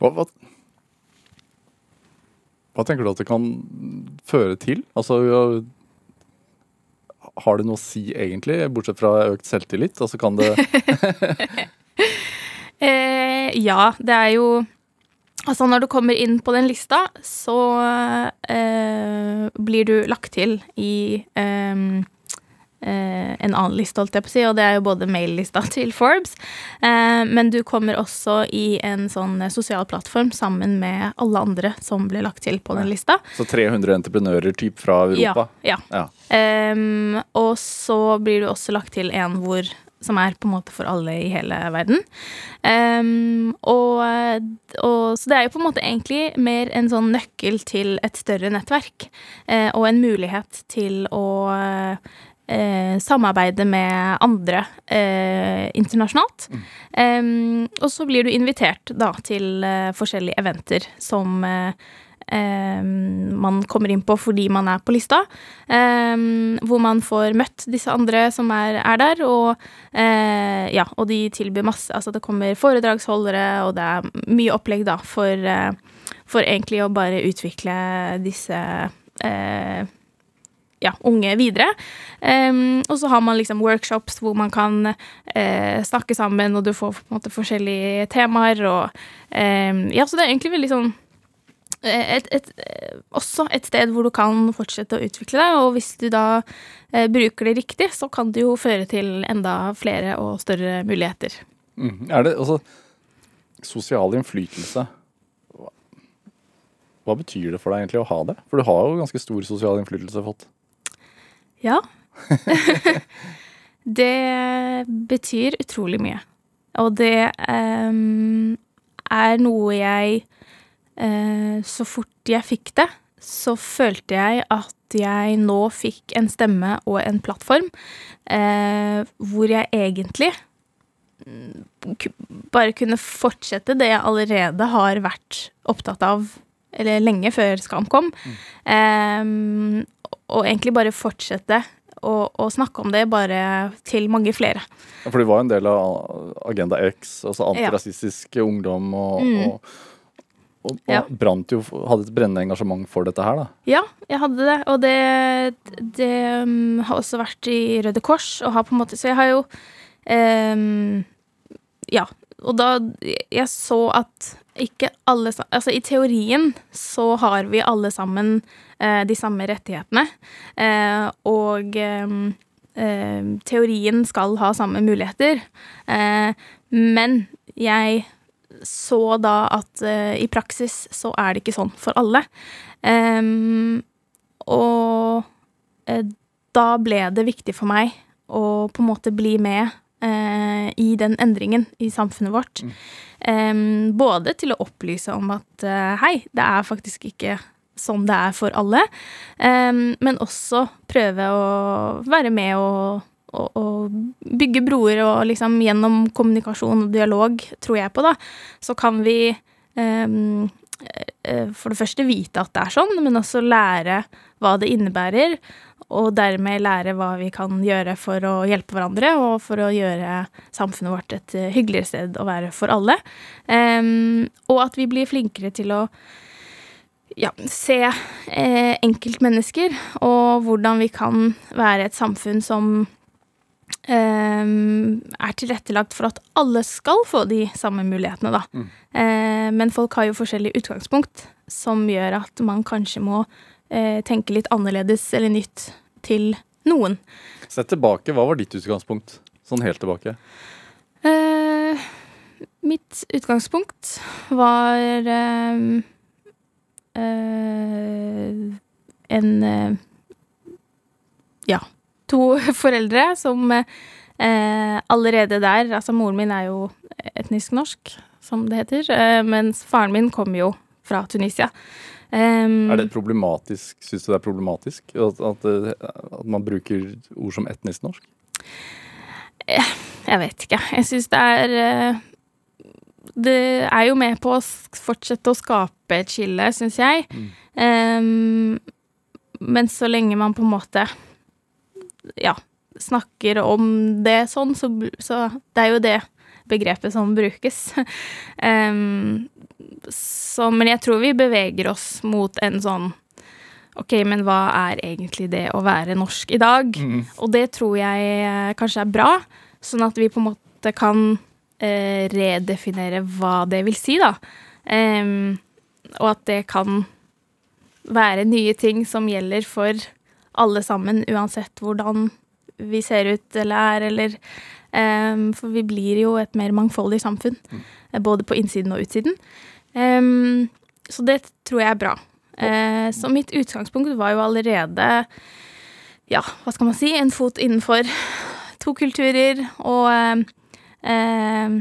Hva, hva, hva tenker du at det kan føre til? Altså, har det noe å si egentlig, bortsett fra økt selvtillit? Altså, kan det Eh, ja, det er jo Altså, når du kommer inn på den lista, så eh, blir du lagt til i eh, eh, en annen liste, holdt jeg på å si, og det er jo både maillista til Forbes, eh, men du kommer også i en sånn sosial plattform sammen med alle andre som ble lagt til på den lista. Så 300 entreprenører typ fra Europa? Ja. ja. Um, og så blir du også lagt til en hvor som er på en måte for alle i hele verden. Um, og, og, så det er jo på en måte egentlig mer en sånn nøkkel til et større nettverk. Uh, og en mulighet til å uh, samarbeide med andre uh, internasjonalt. Mm. Um, og så blir du invitert da til forskjellige eventer som eh, man kommer inn på fordi man er på lista. Eh, hvor man får møtt disse andre som er, er der, og eh, ja, og de tilbyr masse Altså det kommer foredragsholdere, og det er mye opplegg, da, for, eh, for egentlig å bare utvikle disse eh, ja, unge videre. Um, og så har man liksom workshops hvor man kan uh, snakke sammen, og du får på en måte forskjellige temaer. Og um, ja, så det er egentlig veldig sånn et, et, eh, også et sted hvor du kan fortsette å utvikle deg. Og hvis du da eh, bruker det riktig, så kan det jo føre til enda flere og større muligheter. Mm. Er det altså Sosial innflytelse hva, hva betyr det for deg egentlig å ha det? For du har jo ganske stor sosial innflytelse fått. Ja. det betyr utrolig mye. Og det um, er noe jeg Eh, så fort jeg fikk det, så følte jeg at jeg nå fikk en stemme og en plattform eh, hvor jeg egentlig mm, bare kunne fortsette det jeg allerede har vært opptatt av eller lenge før Skam kom. Mm. Um, og egentlig bare fortsette å, å, snakke om det bare til mange flere. Ja, for du var en del av Agenda X, altså antirasistisk ja. ungdom og, mm. og og, ja. brant jo, hadde et brennende engasjement for dette her, da? Ja, jeg hadde det. Og det, det um, har også vært i Røde Kors. Og har på en måte Så jeg har jo um, Ja. Og da Jeg så at ikke alle Altså, i teorien så har vi alle sammen uh, de samme rettighetene. Uh, og um, uh, teorien skal ha samme muligheter. men jeg så da at uh, i praksis så er det ikke sånn for alle. Um, og uh, da ble det viktig for meg å på en måte bli med uh, i den endringen i samfunnet vårt. Mm. Um, både til å opplyse om at hei, det er faktisk ikke sånn det er for alle, um, men også prøve å være med og å, bygge broer og liksom gjennom kommunikasjon og dialog, tror jeg på, da, så kan vi um, for det første vite at det er sånn, men også lære hva det innebærer. Og dermed lære hva vi kan gjøre for å hjelpe hverandre, og for å gjøre samfunnet vårt et eh, hyggeligere sted å være for alle. Um, og at vi blir flinkere til å ja, se eh, enkeltmennesker, og hvordan vi kan være et samfunn som er tilrettelagt for at alle skal få de samme mulighetene, da. Mm. Uh, men folk har jo forskjellig utgangspunkt, som gjør at man kanskje må uh, tenke litt annerledes eller nytt til noen. Sett tilbake, hva var ditt utgangspunkt? Sånn helt tilbake. Eh, mitt utgangspunkt var en Ja to foreldre som eh, allerede der Altså, moren min er jo etnisk norsk, som det heter, eh, mens faren min kom jo fra Tunisia. Um, er det problematisk, Syns du det er problematisk at, at, at, man bruker ord som etnisk norsk? Eh, jeg vet ikke. Jeg syns det er eh, Det er jo med på å fortsette å skape et skille, syns jeg. Mm. Um, men så lenge man på en måte ja, snakker om det sånn, så, så, det er jo det begrepet som brukes. um, så, men jeg tror vi beveger oss mot en sånn OK, men hva er egentlig det å være norsk i dag? Mm. Og det tror jeg eh, kanskje er bra, sånn at vi på en måte kan uh, redefinere hva det vil si, da. Um, og at det kan være nye ting som gjelder for alle sammen, uansett hvordan vi ser ut eller er, eller um, For vi blir jo et mer mangfoldig samfunn. Mm. Både på innsiden og utsiden. Um, så det tror jeg er bra. Uh, så mitt utgangspunkt var jo allerede Ja, hva skal man si? En fot innenfor to kulturer og uh,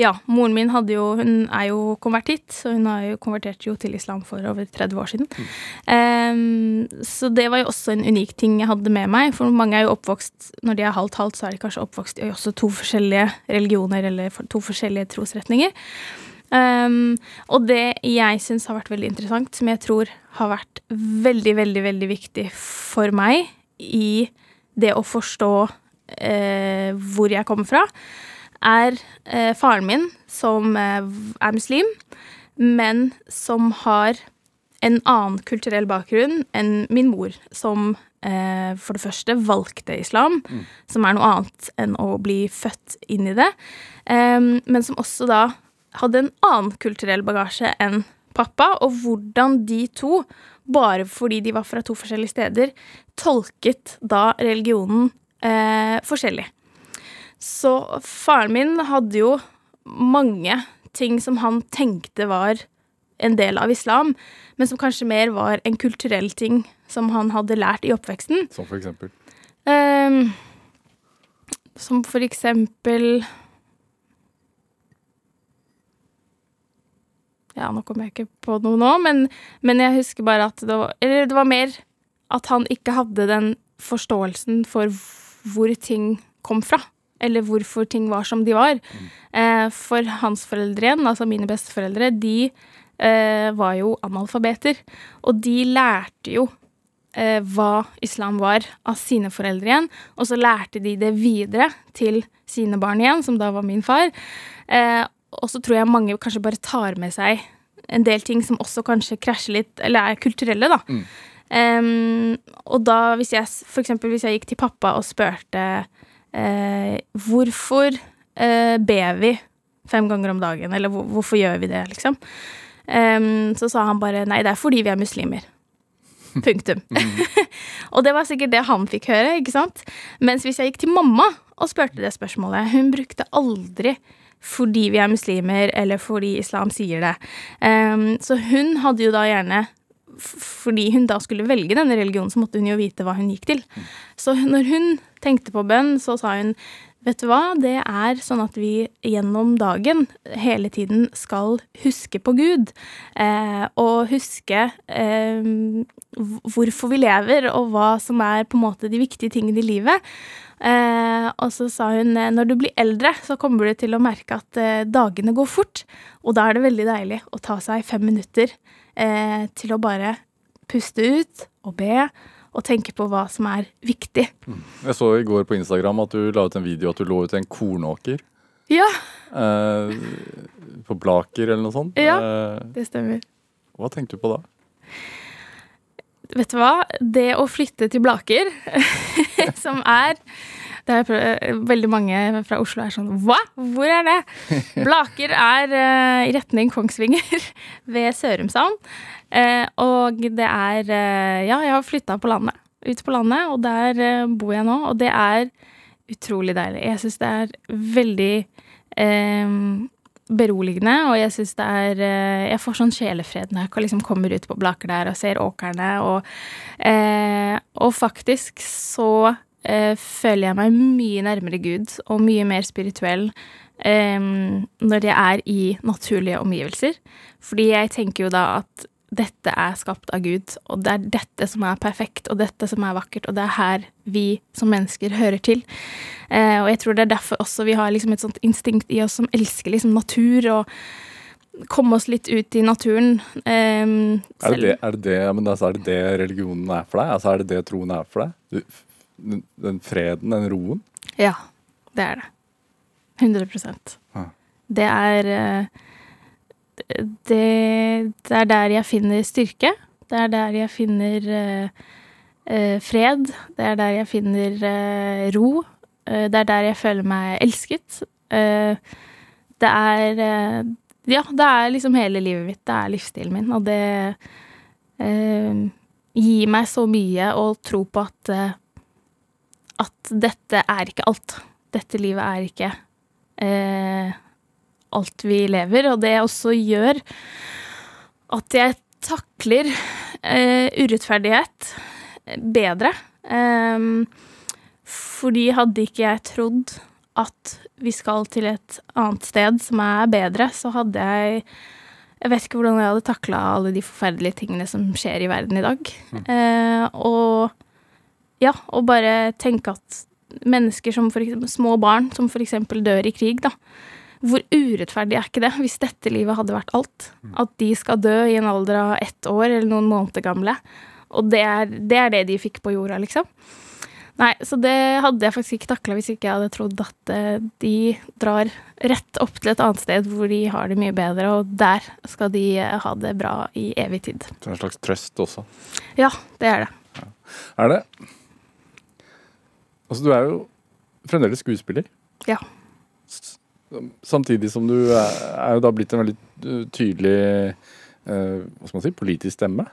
ja, moren min jo Hun er jo konvertitt, så hun har jo konvertert jo til islam for over 30 år siden. Mm. Um, så det var jo også en unik ting jeg hadde med meg. For mange er jo oppvokst Når de er halvt-halvt, så er de kanskje oppvokst i også to forskjellige religioner eller to forskjellige trosretninger. Um, og det jeg syns har vært veldig interessant, som jeg tror har vært veldig, veldig, veldig viktig for meg i det å forstå uh, hvor jeg kommer fra, er eh, faren min, som eh, er muslim, men som har en annen kulturell bakgrunn enn min mor, som eh, for det første valgte islam, mm. som er noe annet enn å bli født inn i det, men som også da hadde en annen kulturell bagasje enn pappa, og hvordan de to, bare fordi de var fra to forskjellige steder, tolket da religionen eh, forskjellig. Så faren min hadde jo mange ting som han tenkte var en del av islam, men som kanskje mer var en kulturell ting som han hadde lært i oppveksten. Som for eksempel? Um, som for eksempel Ja, nå kommer jeg ikke på noe nå, men, men jeg husker bare at det var Eller det var mer at han ikke hadde den forståelsen for hvor ting kom fra eller hvorfor ting var som de var. Mm. Eh, for hans foreldre igjen, altså mine besteforeldre, de eh, var jo analfabeter. Og de lærte jo eh, hva islam var av sine foreldre igjen, og så lærte de det videre til sine barn igjen, som da var min far. Eh, og så tror jeg mange kanskje bare tar med seg en del ting som også kanskje krasjer litt, eller er kulturelle, da. Mm. Um, og da, hvis jeg for eksempel hvis jeg gikk til pappa og spurte eh, hvorfor eh, ber vi fem ganger om dagen, eller hvor, hvorfor gjør vi det, liksom? Um, så sa han bare nei, det er fordi vi er muslimer. Punktum. og det var sikkert det han fikk høre, ikke sant? Mens hvis jeg gikk til mamma og spurte det spørsmålet Hun brukte aldri fordi vi er muslimer, eller fordi islam sier det. Um, så hun hadde jo da gjerne fordi hun da skulle velge denne religionen, så måtte hun jo vite hva hun gikk til. Så når hun tenkte på bønn, så sa hun Vet du hva, det er sånn at vi gjennom dagen hele tiden skal huske på Gud. Eh, og huske eh, hvorfor vi lever, og hva som er på en måte de viktige tingene i livet. Eh, og så sa hun når du blir eldre, så kommer du til å merke at eh, dagene går fort. Og da er det veldig deilig å ta seg fem minutter eh, til å bare puste ut og be og tenke på hva som er viktig. Mm. Jeg så i går på Instagram at du la ut en video at du lå ut en kornåker. Ja. Eh, på Blaker eller noe sånt. Ja, eh, det stemmer. Hva tenkte du på da? Vet du hva? Det å flytte til Blaker, som er det er veldig mange fra Oslo er sånn Hva? Hvor er det? Blaker er uh, i retning Kongsvinger, ved Sørumsand. Uh, og det er uh, Ja, jeg har flytta på landet. Ut på landet, og der bor jeg nå. Og det er utrolig deilig. Jeg syns det er veldig beroligende, og jeg syns det er Jeg får sånn sjelefred når jeg liksom kommer ut på Blaker der og ser åkrene, og, og faktisk så eh, føler jeg meg mye nærmere Gud og mye mer spirituell eh, når jeg er i naturlige omgivelser. Fordi jeg tenker jo da at dette er skapt av Gud, og det er dette som er perfekt, og dette som er vakkert, og det er her vi som mennesker hører til. Eh, og jeg tror det er derfor også vi har liksom et sånt instinkt i oss som elsker liksom natur og komme oss litt ut i naturen. Um, er, det er, det det, men altså, er det det religionen er for deg? Altså, er det det troen er for deg? Du den freden, den roen? Ja, det er det. 100 ah. Det er eh, det, det, er der jeg finner styrke. Det er der jeg finner uh, uh, fred. Det er der jeg finner uh, ro. det er der jeg føler meg elsket. det er Ja, det er liksom hele livet mitt. Det er livsstilen min. Og det gir meg så mye å tro på at at dette er ikke alt. Dette livet er ikke eh, alt vi lever, og det også gjør at jeg takler eh, urettferdighet bedre. Eh, fordi hadde ikke jeg trodd at vi skal til et annet sted som er bedre, så hadde jeg Jeg vet ikke hvordan jeg hadde takla alle de forferdelige tingene som skjer i verden i dag. Mm. Eh, og ja, og bare tenke at mennesker som for eksempel, små barn som f.eks. dør i krig, da. Hvor urettferdig er ikke det, hvis dette livet hadde vært alt? At de skal dø i en alder av ett år eller noen måneder gamle. Og det er, det er det de fikk på jorda, liksom. Nei, så det hadde jeg faktisk ikke takla hvis ikke jeg hadde trodd at eh, de drar rett opp til et annet sted hvor de har det mye bedre, og der skal de eh, ha det bra i evig tid. Er en slags trøst også? Ja, det er det. Ja. Er det Altså, du er jo fremdeles skuespiller. Ja. Samtidig som du er, jo da blitt en veldig eh, tydelig uh, hva skal man si, politisk stemme.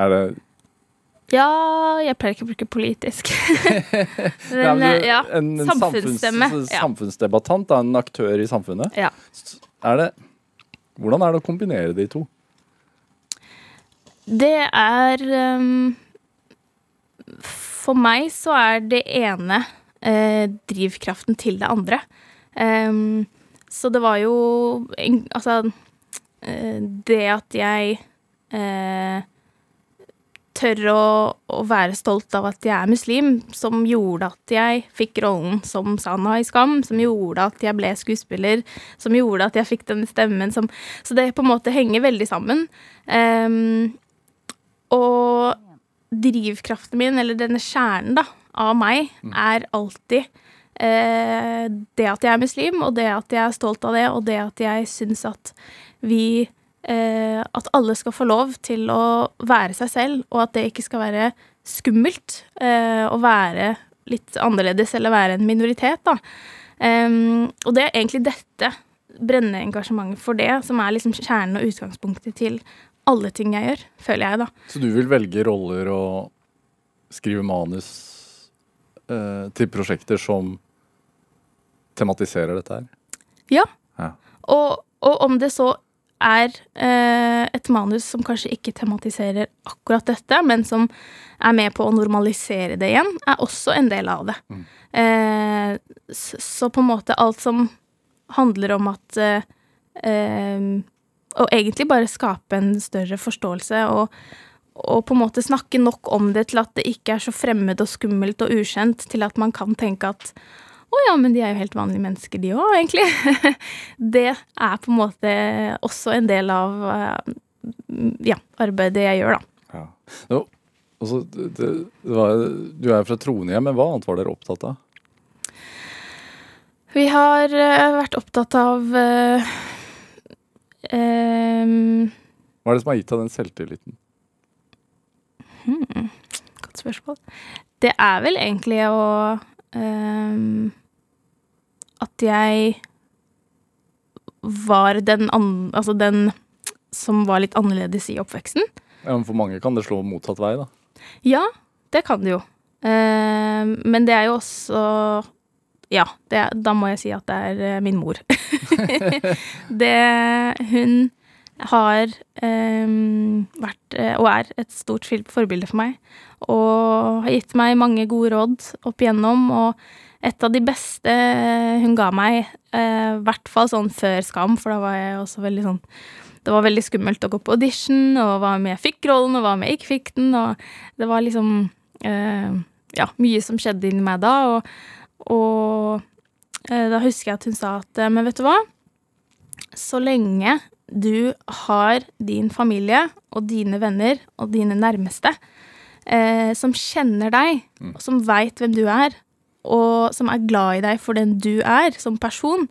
Er det ja, jeg pleier ikke å bruke politisk. men, Nei, ja, en, en samfunnsstemme. Samfunns, samfunnsdebattant, da, en aktør i samfunnet. Ja. Er det, hvordan er det å kombinere de to? Det er um, For meg så er det ene eh, drivkraften til det andre. Um, så det var jo Altså, uh, det at jeg uh, tør å, å, være stolt av at jeg er muslim, som gjorde at jeg fikk rollen som Sanna i Skam, som gjorde at jeg ble skuespiller, som gjorde at jeg fikk den stemmen som Så det på en måte henger veldig sammen. Um, og drivkraften min, eller denne kjernen da, av meg, mm. er alltid uh, det at jeg er muslim, og det at jeg er stolt av det, og det at jeg syns at vi eh, at alle skal få lov til å være seg selv, og at det ikke skal være skummelt eh, å være litt annerledes eller være en minoritet, da. Og det er egentlig dette brennende engasjementet for det som er liksom kjernen og utgangspunktet til alle ting jeg gjør, føler jeg, da. Så du vil velge roller og skrive manus eh, til prosjekter som tematiserer dette her? Ja. ja. Og, og om det så er eh, et manus som kanskje ikke tematiserer akkurat dette, men som er med på å normalisere det igjen, er også en del av det. Mm. Eh, så, så, på en måte alt som handler om at eh, eh, Å egentlig bare skape en større forståelse og, og på en måte snakke nok om det til at det ikke er så fremmed og skummelt og ukjent, til at man kan tenke at å ja, men de er jo helt vanlige mennesker, de òg, egentlig. det er på en måte også en del av eh, ja, arbeidet jeg gjør, da. Ja. No, altså, det, det var, du er fra Trondheim, men hva annet var dere opptatt av? Vi har uh, vært opptatt av uh, um, Hva er det som har gitt deg den selvtilliten? Hmm, godt spørsmål. Det er vel egentlig å um, at jeg var den, altså den som var litt annerledes i oppveksten. Ja, men For mange kan det slå motsatt vei, da? Ja, det kan det jo. Eh, men det er jo også Ja, det, da må jeg si at det er eh, min mor. det Hun har eh, vært, eh, og er, et stort forbilde for meg. Og har gitt meg mange gode råd opp igjennom. og et av de beste hun ga meg, i eh, hvert fall sånn før Skam, for da var jeg også veldig sånn Det var veldig skummelt å gå på audition, og hva om jeg fikk rollen, og hva om jeg ikke fikk den, og det var liksom eh, Ja, mye som skjedde inni meg da, og, og eh, da husker jeg at hun sa at Men vet du hva? Så lenge du har din familie og dine venner og dine nærmeste eh, som kjenner deg, mm. og som veit hvem du er, og som er glad i deg for den du er som person,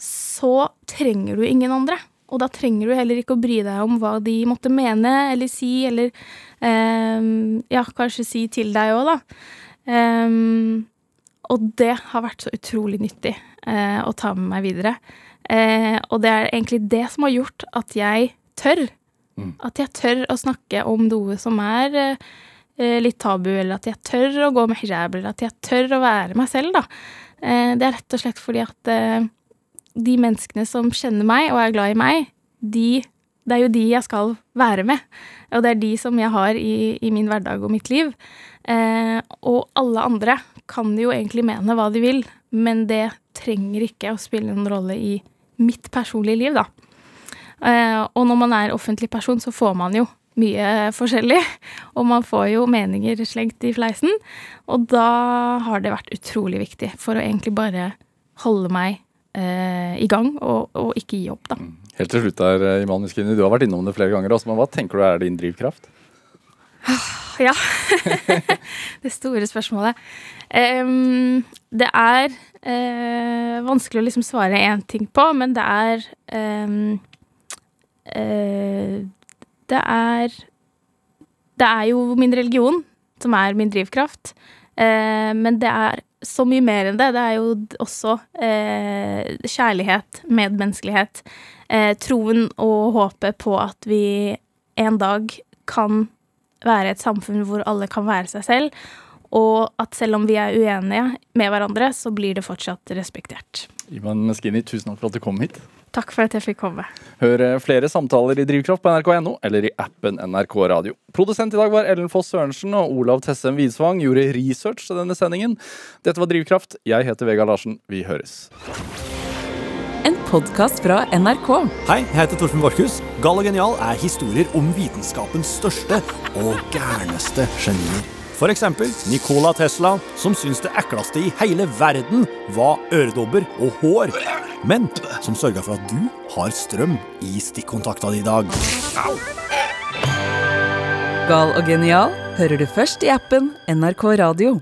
så trenger du ingen andre. Og da trenger du heller ikke å bry deg om hva de måtte mene eller si, eller um, ja, kanskje si til deg òg, da. Um, og det har vært så utrolig nyttig uh, å ta med meg videre. Uh, og det er egentlig det som har gjort at jeg tør. Mm. At jeg tør å snakke om noe som er eh, litt tabu, eller at jeg tør å gå med hijab, eller at jeg tør å være meg selv, da. Eh, det er rett og slett fordi at eh, de menneskene som kjenner meg og er glad i meg, de det er jo de jeg skal være med, og det er de som jeg har i, i min hverdag og mitt liv. Eh, og alle andre kan jo egentlig mene hva de vil, men det trenger ikke å spille noen rolle i mitt personlige liv, da. Eh, og når man er offentlig person, så får man jo mye forskjellig, og man får jo meninger slengt i fleisen. Og da har det vært utrolig viktig for å egentlig bare holde meg eh, i gang, og, og, ikke gi opp, da. Helt til slutt der, eh, Iman Miskini, du har vært innom det flere ganger også, men hva tenker du er din drivkraft? Ja. det store spørsmålet. Um, det er uh, vanskelig å liksom svare én ting på, men det er um, uh, Det er Det er jo min religion som er min drivkraft, Eh, men det er så mye mer enn det. Det er jo også kjærlighet, medmenneskelighet, troen og håpet på at vi en dag kan være et samfunn hvor alle kan være seg selv, og at selv om vi er uenige med hverandre, så blir det fortsatt respektert. Iman Meskini, tusen takk for at du kom hit. Takk for at jeg fikk komme. Hør eh, flere samtaler i Drivkraft på nrk.no eller i appen NRK Radio. Produsent i dag var Ellen Foss Sørensen, og Olav Tessem Widsvang gjorde research til denne sendingen. Dette var Drivkraft. Jeg heter Vegard Larsen. Vi høres. En podkast fra NRK. Hei, jeg heter Torfinn Borchhus. Gal og genial er historier om vitenskapens største og gærneste genier. Eksempel Nicola Tesla, som syntes det ekleste i hele verden var øredobber og hår, men som sørga for at du har strøm i stikkontakta di i dag. Gal og genial hører du først i appen NRK Radio.